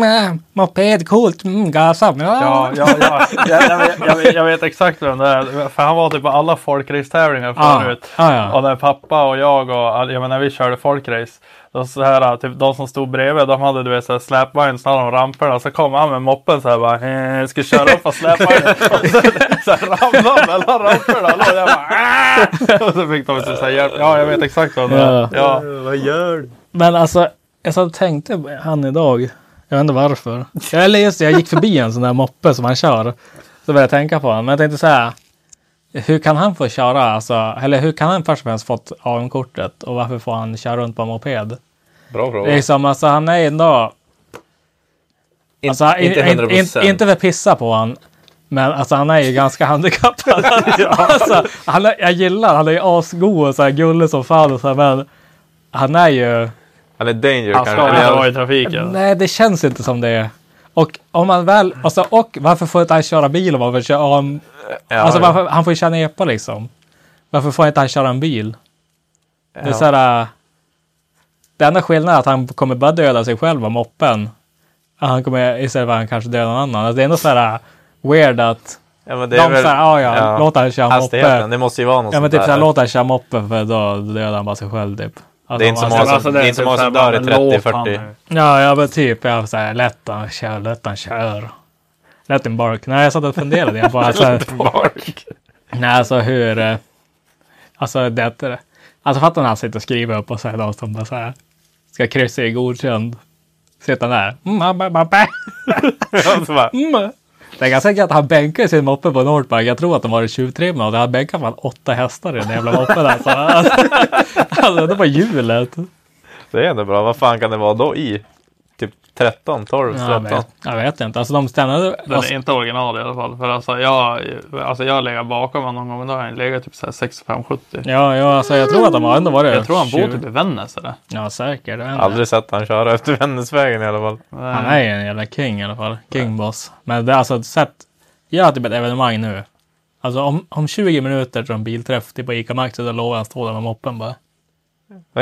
Moped, coolt. Mm, gasa. Ja, ja, ja. Jag, jag, vet, jag, vet, jag vet exakt vem det är. För han var typ på alla folkracetävlingar förut. ja, ja. Och när pappa och jag och jag menar, när vi körde folkrace. Då så här, typ, de som stod bredvid, de hade du vet så släpvagn så hade de ramperna. Så kom han med moppen så här bara, eh, ska köra upp på släpvagnen. och så, så här, ramlade mellan ramperna. Och jag bara, "Ah!" Och så fick de typ så här hjälp. Ja, jag vet exakt vad det är. Ja. Ja. Vad gör du? Men alltså, jag och tänkte han idag. Jag vet inte varför. Eller just det, jag gick förbi en sån där moppe som han kör. Så började jag tänka på honom. Men jag tänkte så här. Hur kan han få köra? Alltså, eller hur kan han först och främst fått AM-kortet? Och varför får han köra runt på en moped? Bra fråga. liksom, alltså han är ändå... In, Alltså, inte in, 100 in, in, inte för att pissa på han. Men alltså han är ju ganska handikappad. alltså, han är, jag gillar han är ju asgod och så här gullig som fan och så här, men han är ju Eller danger Han ska kanske. inte Eller, vara i trafiken. Nej, det känns inte som det. Och om man väl, alltså, och varför får inte han köra bil om får köra, om, ja, alltså ja. varför, han får ju köra epa liksom. Varför får inte han köra en bil? Det är Ja. så här, äh, det enda skillnaden är att han kommer bara döda sig själv av moppen. Han kommer istället för att han kanske döda någon annan. Alltså, det är ändå så här äh, weird att Ja, men det de är väl, säger, ah, ja, låt han köra moppe. det måste ju vara något Ja men typ såhär, där. låt han köra moppe för då dödar han bara sig själv typ. Alltså, Det är inte så om han- många som- det är inte så många som dör i 30-40. Ja, ja men typ. Jag var såhär, lätt han kör, lätt han kör. Let him bark. Nej, jag satt och funderade jag på alltså, Nej, alltså hur... eh, Alltså det... är- Alltså fattar när han sitter och skriver upp och så är de som bara såhär ska kryssa i godkänd. Sitter han där. Mm, bara, bara, bara. Så bara, Mm. Det är ganska säkert att han bänkar sin moppe på Northbank. Jag tror att de var tjuvtrimmade och han bänkar fan åtta hästar i den jävla moppen. Alltså, alltså det var hjulet. det är ändå bra. Vad fan kan det vara då i? Typ 13, 12, Ja, jag, 13? vet, jag vet inte. Alltså de stannade... Den är inte original i alla fall. För alltså jag, alltså jag legat bakom honom någon gång. Men då har han legat typ så här 65-70. Ja, ja, alltså jag tror att de har ändå varit... Jag tror han bor 20. typ i Vännäs eller? Ja, säkert. Jag. Aldrig sett han köra efter Vännäsvägen i alla fall. Han är ju en jävla king i alla fall. King boss. Men det är alltså sett. Jag har typ ett evenemang nu. Alltså om, om 20 minuter till en bilträff till på ICA Maxi så lovar jag att stå där med moppen bara.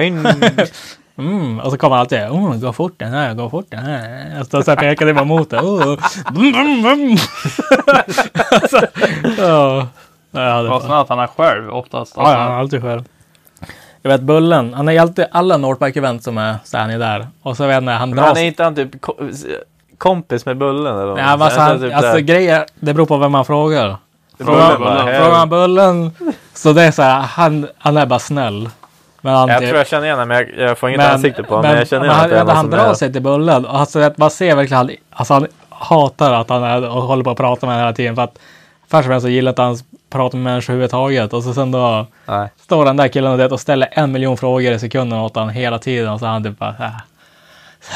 In. Mm, och så kommer alltid oh, gå fort den här, gå fort den här. Och så, så pekar det bara mot det. Oh. Vum, vum, vum. alltså, ja. Ja, det var, snart han är själv oftast. ja, Alltså, ja, alltid själv. Jag vet Bullen, han är alltid, alla Nordpark-event som är så är han ju där. Och så vet jag, han Men drar han är inte han typ ko- kompis med Bullen eller? Något? alltså, Så han, typ alltså där. grejer, det beror på vem man frågar. Frågar man Bullen, så det är så här, han, han är bara snäll. Men han, Jag typ- tror jag känner igen honom, men jag, jag får inget ansikte på honom. Men, jag känner men igen han, är han, han drar är... sig till Bullen. Alltså, man ser verkligen, han, alltså, han hatar att han är och håller på att prata med henne hela tiden. För att först och främst så gillar inte han prata med människor överhuvudtaget. Och så sen då Nej. står den där killen och, det, och ställer en miljon frågor i sekunden åt honom hela tiden. Och så han typ bara, ah,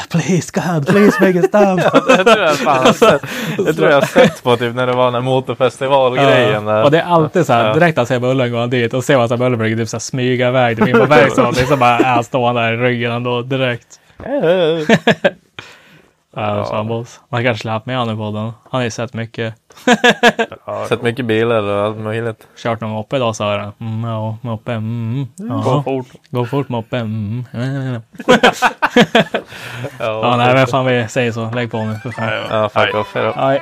please God, please make it stop. Jag tror jag, fan, jag tror jag sett på typ när det var den här motorfestivalgrejen. Ja, och det är alltid så här, direkt han ser Bullen han dit och ser att Bullen brukar typ så här smyga iväg typ in på verkstaden. Så bara är han stående där i ryggen ändå direkt. Ja. Man kanske skulle haft med honom i podden. Han har ju sett mycket. Sett mycket bilar och allt möjligt. Kört någon moppe idag sa han. Mm, ja, moppe. Mm, ja. Gå fort. Gå fort moppe. Mm. Ja, Ja, nej, men fan vi säger så. Lägg på nu för fan. Ja, fuck off. Hejdå. Nej.